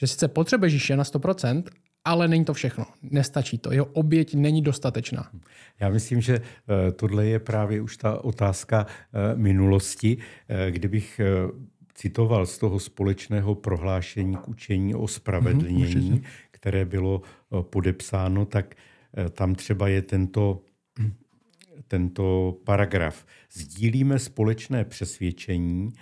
Speaker 1: Že sice potřebuješ Ježíše na 100%, ale není to všechno. Nestačí to. Jeho oběť není dostatečná.
Speaker 2: Já myslím, že eh, tohle je právě už ta otázka eh, minulosti. Eh, kdybych citoval z toho společného prohlášení k učení o spravedlnění, mm-hmm, které bylo podepsáno, tak tam třeba je tento tento paragraf. Sdílíme společné přesvědčení,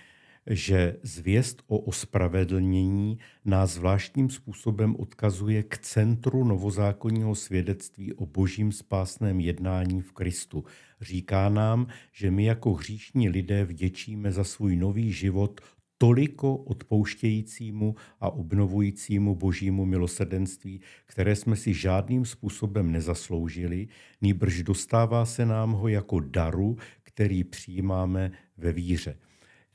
Speaker 2: že zvěst o ospravedlnění nás zvláštním způsobem odkazuje k centru novozákonního svědectví o božím spásném jednání v Kristu. Říká nám, že my jako hříšní lidé vděčíme za svůj nový život toliko odpouštějícímu a obnovujícímu božímu milosrdenství, které jsme si žádným způsobem nezasloužili, nýbrž dostává se nám ho jako daru, který přijímáme ve víře.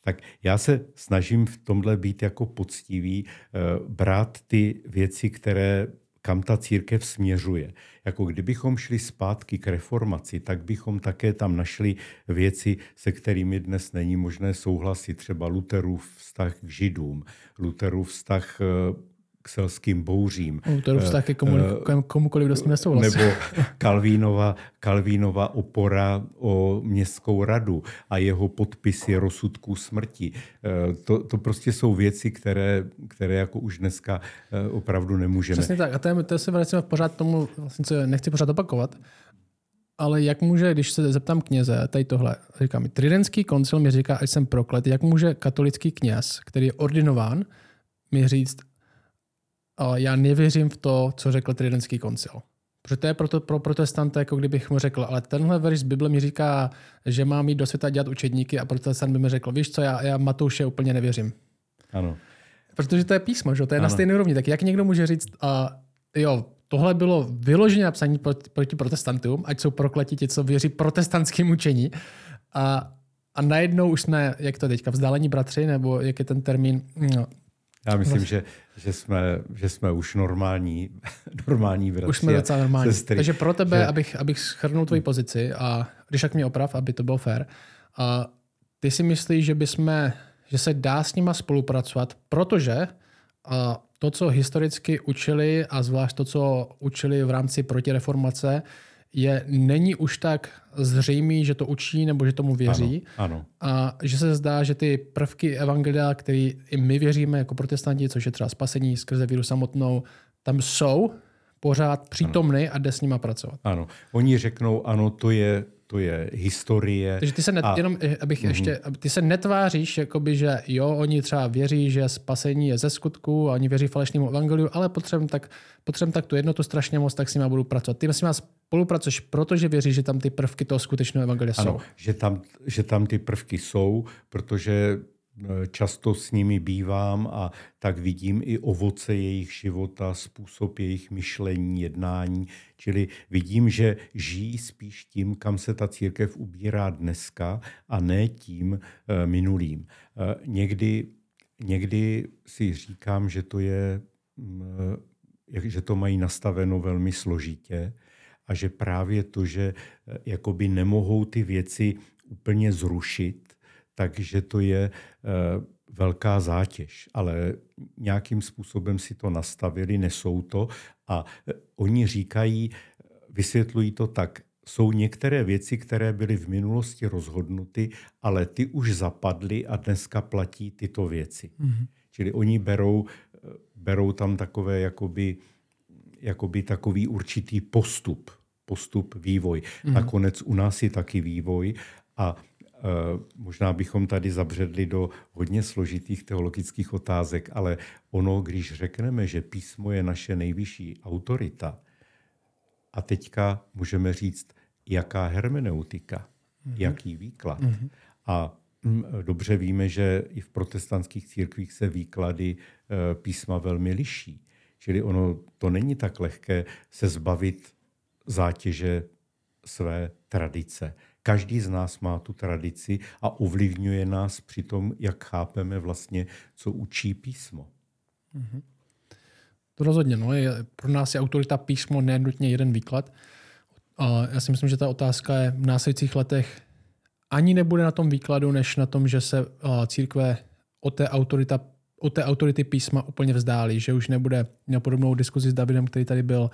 Speaker 2: Tak já se snažím v tomhle být jako poctivý, eh, brát ty věci, které kam ta církev směřuje. Jako kdybychom šli zpátky k reformaci, tak bychom také tam našli věci, se kterými dnes není možné souhlasit. Třeba Luterův vztah k židům, Luterův vztah eh, k selským bouřím.
Speaker 1: Luterův vztah ke komu, komukoliv, kdo s ním nesouhlasí.
Speaker 2: Nebo Kalvínova, Kalvínova opora o městskou radu a jeho podpisy rozsudků smrti. Uh, to, to prostě jsou věci, které, které jako už dneska opravdu nemůžeme.
Speaker 1: Přesně tak. A to, je, to se vracíme pořád tomu, vlastně, co nechci pořád opakovat, ale jak může, když se zeptám kněze, tady tohle, říká mi, Tridentský koncil mi říká, ať jsem proklet, jak může katolický kněz, který je ordinován, mi říct, já nevěřím v to, co řekl Tridentský koncil. Protože to je pro, to, pro protestanta, jako kdybych mu řekl, ale tenhle verš z Bible mi říká, že mám jít do světa dělat učedníky a protestant by mi řekl, víš co, já, já Matouše úplně nevěřím.
Speaker 2: Ano.
Speaker 1: Protože to je písmo, že? to je ano. na stejné úrovni. Tak jak někdo může říct, a jo, tohle bylo vyloženě napsané proti, proti protestantům, ať jsou prokletí ti, co věří protestantským učení. A, a najednou už jsme, jak to teďka, vzdálení bratři, nebo jak je ten termín? No.
Speaker 2: Já myslím, vlastně. že, že, jsme, že jsme už normální, normální bratři.
Speaker 1: Už jsme docela normální. Sestry. Takže pro tebe, že... abych, abych schrnul tvoji pozici, a když tak mě oprav, aby to bylo fair, a ty si myslíš, že bychom, že se dá s nima spolupracovat, protože a to, co historicky učili a zvlášť to, co učili v rámci protireformace, je, není už tak zřejmý, že to učí nebo že tomu věří.
Speaker 2: Ano, ano.
Speaker 1: A že se zdá, že ty prvky evangelia, které i my věříme jako protestanti, což je třeba spasení skrze víru samotnou, tam jsou pořád přítomny a jde s nima pracovat.
Speaker 2: Ano, oni řeknou, ano, to je to je historie.
Speaker 1: Takže ty se, net, a, jenom, eh, abych mm-hmm. ještě, ty se netváříš, jakoby, že jo, oni třeba věří, že spasení je ze skutku a oni věří falešnému evangeliu, ale potřebujem tak, potřebujem tak tu jednotu strašně moc, tak s nimi budu pracovat. Ty s nimi spolupracuješ, protože věříš, že tam ty prvky toho skutečného evangelia ano, jsou.
Speaker 2: Že tam, že tam ty prvky jsou, protože často s nimi bývám a tak vidím i ovoce jejich života, způsob jejich myšlení, jednání. Čili vidím, že žijí spíš tím, kam se ta církev ubírá dneska a ne tím eh, minulým. Eh, někdy, někdy si říkám, že to je, mm, že to mají nastaveno velmi složitě a že právě to, že jakoby nemohou ty věci úplně zrušit, takže to je eh, velká zátěž. Ale nějakým způsobem si to nastavili, nesou to a eh, oni říkají, vysvětlují to tak, jsou některé věci, které byly v minulosti rozhodnuty, ale ty už zapadly a dneska platí tyto věci. Mm-hmm. Čili oni berou, eh, berou tam takové jakoby, jakoby takový určitý postup, postup, vývoj. Mm-hmm. Nakonec u nás je taky vývoj a možná bychom tady zabředli do hodně složitých teologických otázek, ale ono, když řekneme, že písmo je naše nejvyšší autorita, a teďka můžeme říct, jaká hermeneutika, mm-hmm. jaký výklad. Mm-hmm. A mm, dobře víme, že i v protestantských církvích se výklady eh, písma velmi liší. Čili ono to není tak lehké se zbavit zátěže své tradice. Každý z nás má tu tradici a ovlivňuje nás při tom, jak chápeme vlastně, co učí písmo. Mm-hmm.
Speaker 1: To rozhodně. No. Je, pro nás je autorita písmo nenutně jeden výklad. A já si myslím, že ta otázka je v následujících letech ani nebude na tom výkladu, než na tom, že se církve o té, autorita, o té autority písma úplně vzdálí, že už nebude na podobnou diskuzi s Davidem, který tady byl.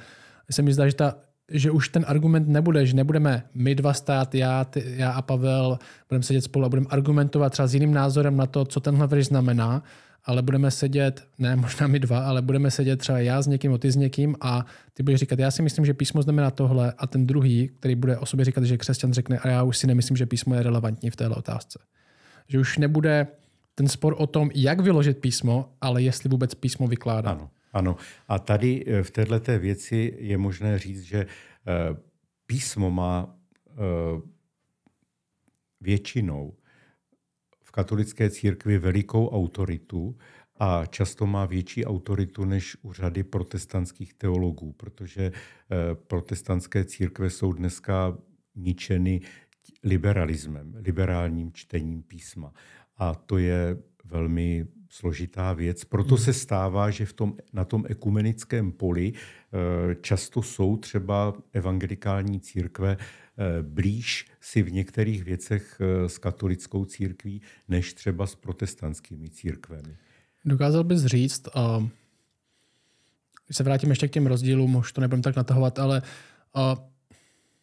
Speaker 1: Se mi zdá, že ta že už ten argument nebude, že nebudeme my dva stát, já, ty, já a Pavel, budeme sedět spolu a budeme argumentovat třeba s jiným názorem na to, co tenhle verš znamená, ale budeme sedět, ne možná my dva, ale budeme sedět třeba já s někým, ty s někým a ty budeš říkat, já si myslím, že písmo znamená tohle a ten druhý, který bude o sobě říkat, že křesťan řekne, a já už si nemyslím, že písmo je relevantní v téhle otázce. Že už nebude ten spor o tom, jak vyložit písmo, ale jestli vůbec písmo vykládá.
Speaker 2: Ano. Ano. A tady eh, v této věci je možné říct, že eh, písmo má eh, většinou v katolické církvi velikou autoritu a často má větší autoritu než u řady protestantských teologů, protože protestantské církve jsou dneska ničeny liberalismem, liberálním čtením písma. A to je velmi složitá věc. Proto se stává, že v tom, na tom ekumenickém poli eh, často jsou třeba evangelikální církve eh, blíž si v některých věcech eh, s katolickou církví, než třeba s protestantskými církvemi.
Speaker 1: Dokázal bys říct, uh, když se vrátím ještě k těm rozdílům, už to nebudem tak natahovat, ale uh,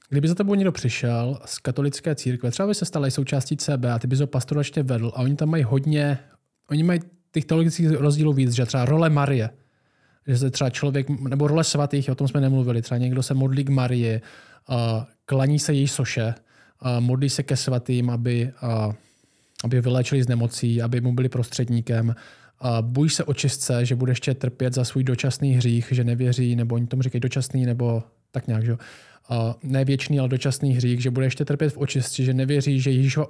Speaker 1: kdyby za tebou někdo přišel z katolické církve, třeba by se stal součástí CB a ty bys ho pastoračně vedl a oni tam mají hodně, oni mají těch teologických rozdílů víc, že třeba role Marie, že se třeba člověk, nebo role svatých, o tom jsme nemluvili, třeba někdo se modlí k Marie, klaní se její soše, modlí se ke svatým, aby, aby vyléčili z nemocí, aby mu byli prostředníkem. bůj se očistce, že bude ještě trpět za svůj dočasný hřích, že nevěří, nebo oni tomu říkají dočasný, nebo tak nějak, že a ne věčný, ale dočasný hřích, že bude ještě trpět v očistci, že nevěří, že Ježíšova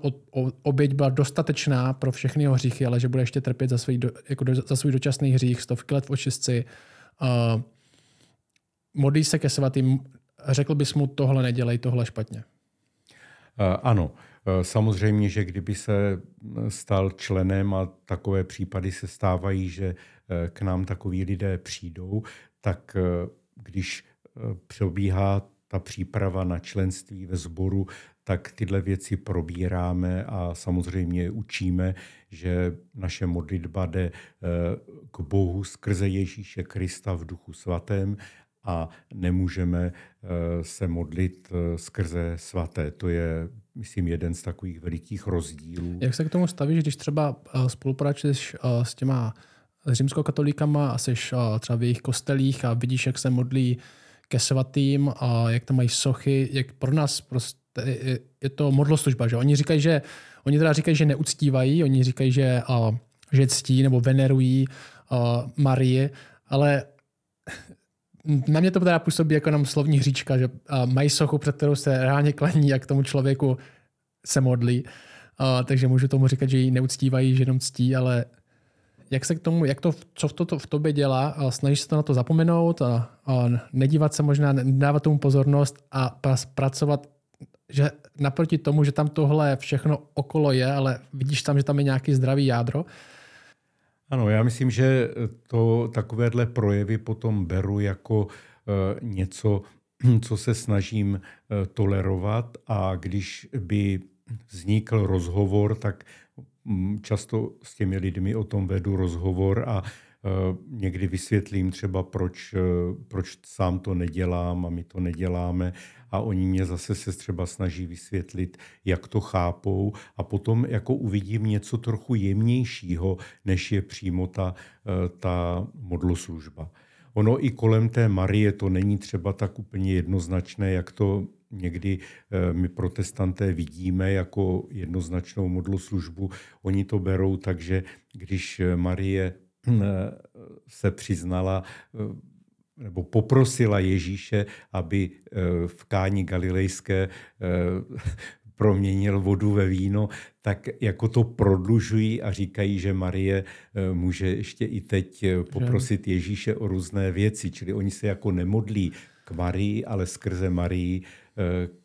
Speaker 1: oběť byla dostatečná pro všechny jeho hříchy, ale že bude ještě trpět za svůj, do, jako do, za svůj dočasný hřích, stovky let v očistci. A modlí se ke svatým, řekl bys mu, tohle nedělej, tohle špatně.
Speaker 2: Ano, samozřejmě, že kdyby se stal členem a takové případy se stávají, že k nám takoví lidé přijdou, tak když probíhá ta příprava na členství ve sboru, tak tyhle věci probíráme a samozřejmě učíme, že naše modlitba jde k Bohu skrze Ježíše Krista v duchu svatém a nemůžeme se modlit skrze svaté. To je myslím, jeden z takových velikých rozdílů.
Speaker 1: Jak se k tomu stavíš, když třeba eh, spolupracuješ eh, s těma římskokatolíkama a jsi eh, třeba v jejich kostelích a vidíš, jak se modlí ke svatým a jak tam mají sochy, jak pro nás prostě je, to modloslužba, že oni říkají, že oni teda říkají, že neuctívají, oni říkají, že, uh, že ctí nebo venerují uh, Marie, ale na mě to teda působí jako nám slovní hříčka, že mají sochu, před kterou se reálně klaní, jak tomu člověku se modlí. A, takže můžu tomu říkat, že ji neuctívají, že jenom ctí, ale jak se k tomu, jak to, co v, to, v tobě dělá, snažíš se to na to zapomenout a, a nedívat se možná, nedávat tomu pozornost a pracovat, že naproti tomu, že tam tohle všechno okolo je, ale vidíš tam, že tam je nějaký zdravý jádro,
Speaker 2: ano, já myslím, že to takovéhle projevy potom beru jako uh, něco, co se snažím uh, tolerovat. A když by vznikl rozhovor, tak často s těmi lidmi o tom vedu rozhovor a uh, někdy vysvětlím třeba, proč, proč sám to nedělám a my to neděláme a oni mě zase se třeba snaží vysvětlit, jak to chápou a potom jako uvidím něco trochu jemnějšího, než je přímo ta, eh, ta modloslužba. Ono i kolem té Marie to není třeba tak úplně jednoznačné, jak to někdy eh, my protestanté vidíme jako jednoznačnou modloslužbu. Oni to berou tak, že když Marie eh, se přiznala nebo poprosila Ježíše, aby eh, v káni galilejské eh, proměnil vodu ve víno, tak jako to prodlužují a říkají, že Marie eh, může ještě i teď poprosit Ježíše o různé věci. Čili oni se jako nemodlí k Marii, ale skrze Marii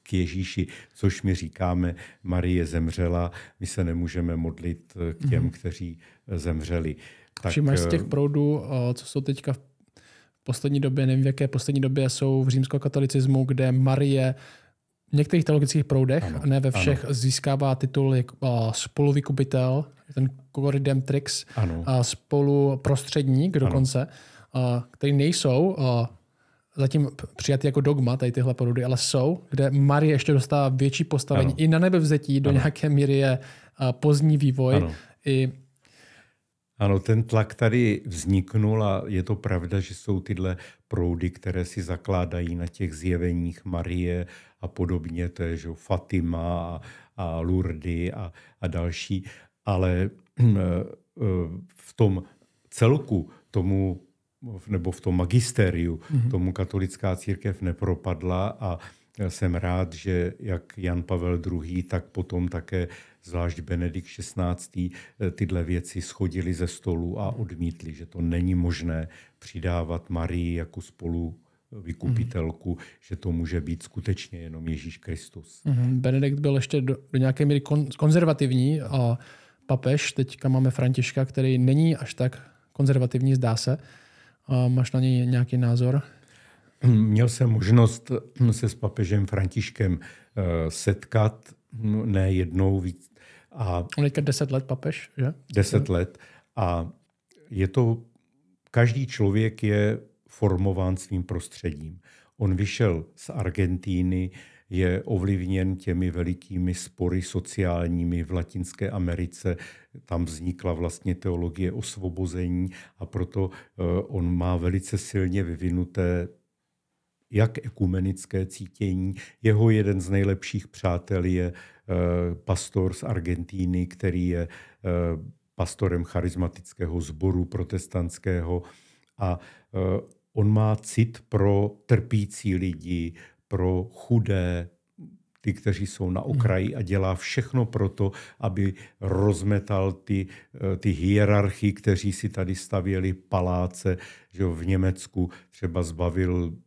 Speaker 2: k Ježíši, což my říkáme, Marie zemřela, my se nemůžeme modlit k těm, mm. kteří zemřeli.
Speaker 1: Tak, Všimáš z těch proudů, co jsou teďka v poslední době, nevím v jaké poslední době jsou v římskokatolicismu, kde Marie v některých teologických proudech, ano, ne ve všech, ano. získává titul jak spoluvykupitel, ten Coridemtrix, a spolu prostředník dokonce, a, který nejsou a, zatím přijatý jako dogma, tady tyhle proudy, ale jsou, kde Marie ještě dostává větší postavení. Ano. I na nebevzetí do ano. nějaké míry je pozdní vývoj. Ano. I
Speaker 2: ano, ten tlak tady vzniknul a je to pravda, že jsou tyhle proudy, které si zakládají na těch zjeveních Marie a podobně, to je že Fatima a, a Lourdes a, a další, ale eh, v tom celku tomu nebo v tom magistériu mm-hmm. tomu katolická církev nepropadla a jsem rád, že jak Jan Pavel II, tak potom také zvlášť Benedikt XVI. Eh, tyhle věci schodili ze stolu a odmítli, že to není možné přidávat Marii jako spolu vykupitelku, mm. že to může být skutečně jenom Ježíš Kristus.
Speaker 1: Mm. Benedikt byl ještě do, do nějaké míry kon, konzervativní a papež, teďka máme Františka, který není až tak konzervativní, zdá se. A máš na něj nějaký názor?
Speaker 2: Měl jsem možnost se s papežem Františkem eh, setkat, no, ne jednou, víc,
Speaker 1: a On teďka 10 let papež, že?
Speaker 2: 10 let. A je to, každý člověk je formován svým prostředím. On vyšel z Argentíny, je ovlivněn těmi velikými spory sociálními v Latinské Americe. Tam vznikla vlastně teologie osvobození a proto eh, on má velice silně vyvinuté jak ekumenické cítění. Jeho jeden z nejlepších přátel je Eh, pastor z Argentíny, který je eh, pastorem charismatického sboru protestantského a on má cit pro trpící lidi, pro chudé, ty, kteří jsou na okraji a dělá všechno pro to, aby rozmetal ty, eh, ty hierarchy, kteří si tady stavěli paláce. Že v Německu třeba zbavil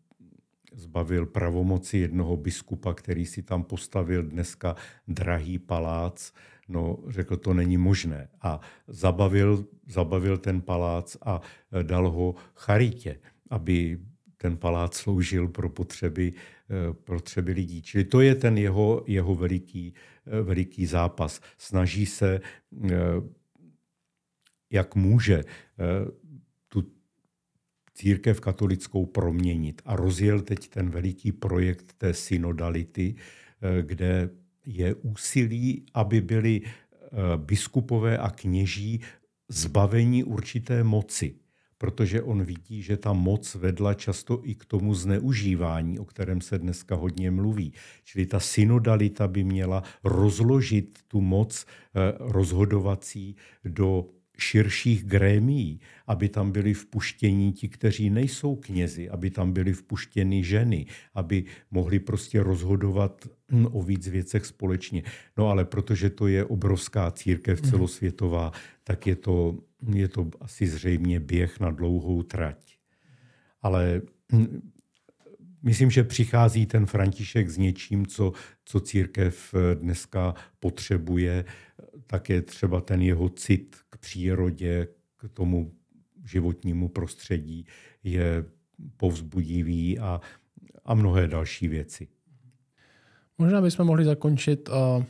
Speaker 2: zbavil pravomoci jednoho biskupa, který si tam postavil dneska drahý palác. No, řekl, to není možné. A zabavil, zabavil ten palác a eh, dal ho charitě, aby ten palác sloužil pro potřeby, eh, potřeby lidí. Čili to je ten jeho, jeho veliký, eh, veliký zápas. Snaží se, eh, jak může, tu církev katolickou proměnit. A rozjel teď ten veliký projekt té synodality, kde je úsilí, aby byli biskupové a kněží zbavení určité moci protože on vidí, že ta moc vedla často i k tomu zneužívání, o kterém se dneska hodně mluví. Čili ta synodalita by měla rozložit tu moc eh, rozhodovací do širších grémií, aby tam byli vpuštěni ti, kteří nejsou knězi, aby tam byly vpuštěny ženy, aby mohli prostě rozhodovat hm, o víc věcech společně. No ale protože to je obrovská církev mhm. celosvětová, tak je to, je to asi zřejmě běh na dlouhou trať. Ale hm, myslím, že přichází ten František s něčím, co, co církev eh, dneska potřebuje tak je třeba ten jeho cit k přírodě, k tomu životnímu prostředí je povzbudivý a, a mnohé další věci.
Speaker 1: Možná bychom mohli zakončit, uh,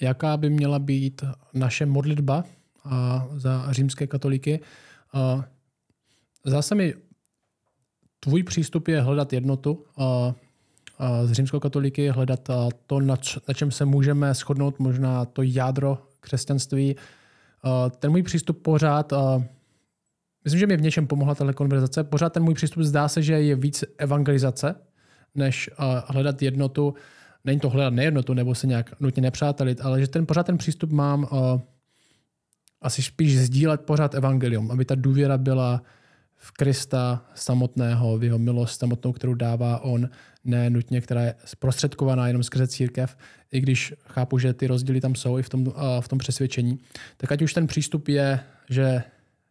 Speaker 1: jaká by měla být naše modlitba uh, za římské katolíky. Uh, zase mi tvůj přístup je hledat jednotu z římskou katolíky, hledat to, na čem se můžeme shodnout, možná to jádro křesťanství. Ten můj přístup pořád, myslím, že mi v něčem pomohla tahle konverzace, pořád ten můj přístup zdá se, že je víc evangelizace, než hledat jednotu. Není to hledat nejednotu nebo se nějak nutně nepřátelit, ale že ten pořád ten přístup mám asi spíš sdílet pořád evangelium, aby ta důvěra byla v Krista samotného, v jeho milost samotnou, kterou dává on, ne nutně, která je zprostředkovaná jenom skrze církev, i když chápu, že ty rozdíly tam jsou i v tom, v tom přesvědčení, tak ať už ten přístup je, že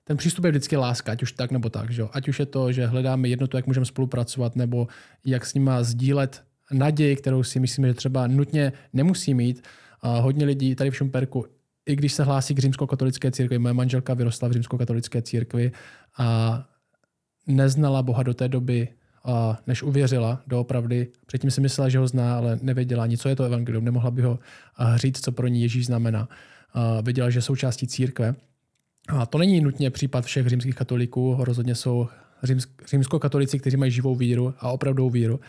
Speaker 1: ten přístup je vždycky láska, ať už tak nebo tak. Že? Ať už je to, že hledáme jednotu, jak můžeme spolupracovat, nebo jak s nima sdílet naději, kterou si myslíme, že třeba nutně nemusí mít. A hodně lidí tady v Šumperku, i když se hlásí k římskokatolické církvi, moje manželka vyrostla v římskokatolické církvi a neznala Boha do té doby, než uvěřila doopravdy. Předtím si myslela, že ho zná, ale nevěděla ani, co je to evangelium. Nemohla by ho říct, co pro ní Ježíš znamená. Věděla, že jsou částí církve. A to není nutně případ všech římských katolíků. Rozhodně jsou římskokatolici, kteří mají živou víru a opravdovou víru.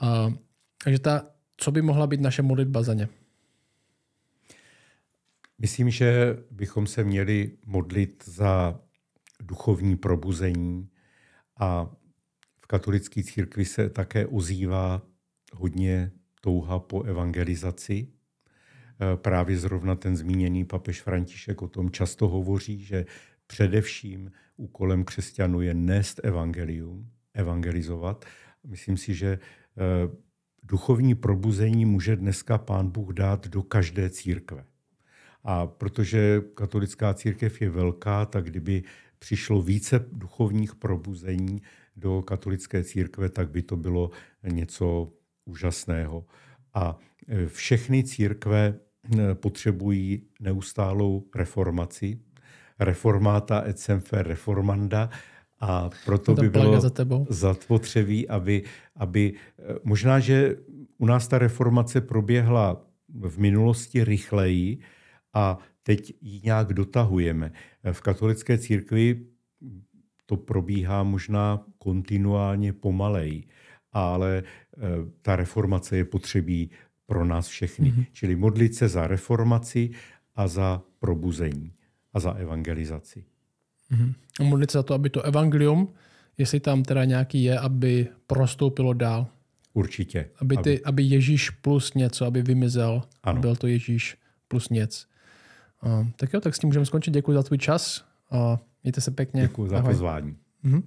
Speaker 1: A, takže ta, co by mohla být naše modlitba za ně?
Speaker 2: Myslím, že bychom se měli modlit za duchovní probuzení, a v katolické církvi se také ozývá hodně touha po evangelizaci. E, právě zrovna ten zmíněný papež František o tom často hovoří, že především úkolem křesťanů je nést evangelium, evangelizovat. Myslím si, že e, duchovní probuzení může dneska pán Bůh dát do každé církve. A protože katolická církev je velká, tak kdyby přišlo více duchovních probuzení do katolické církve, tak by to bylo něco úžasného. A e, všechny církve e, potřebují neustálou reformaci. Reformáta et semper reformanda, a proto by bylo za tebou. zapotřebí, aby, aby e, možná, že u nás ta reformace proběhla v minulosti rychleji a teď ji nějak dotahujeme. V katolické církvi to probíhá možná kontinuálně pomalej, ale eh, ta reformace je potřebí pro nás všechny. Mm-hmm. Čili modlit se za reformaci a za probuzení a za evangelizaci.
Speaker 1: Mm-hmm. A modlit se za to, aby to evangelium, jestli tam teda nějaký je, aby prostoupilo dál.
Speaker 2: Určitě.
Speaker 1: Aby, ty, aby... aby Ježíš plus něco, aby vymizel. Ano. Byl to Ježíš plus něco. Tak jo, tak s tím můžeme skončit. Děkuji za tvůj čas. Uh, mějte se pěkně.
Speaker 2: Děkuji za pozvání.
Speaker 1: Mhm.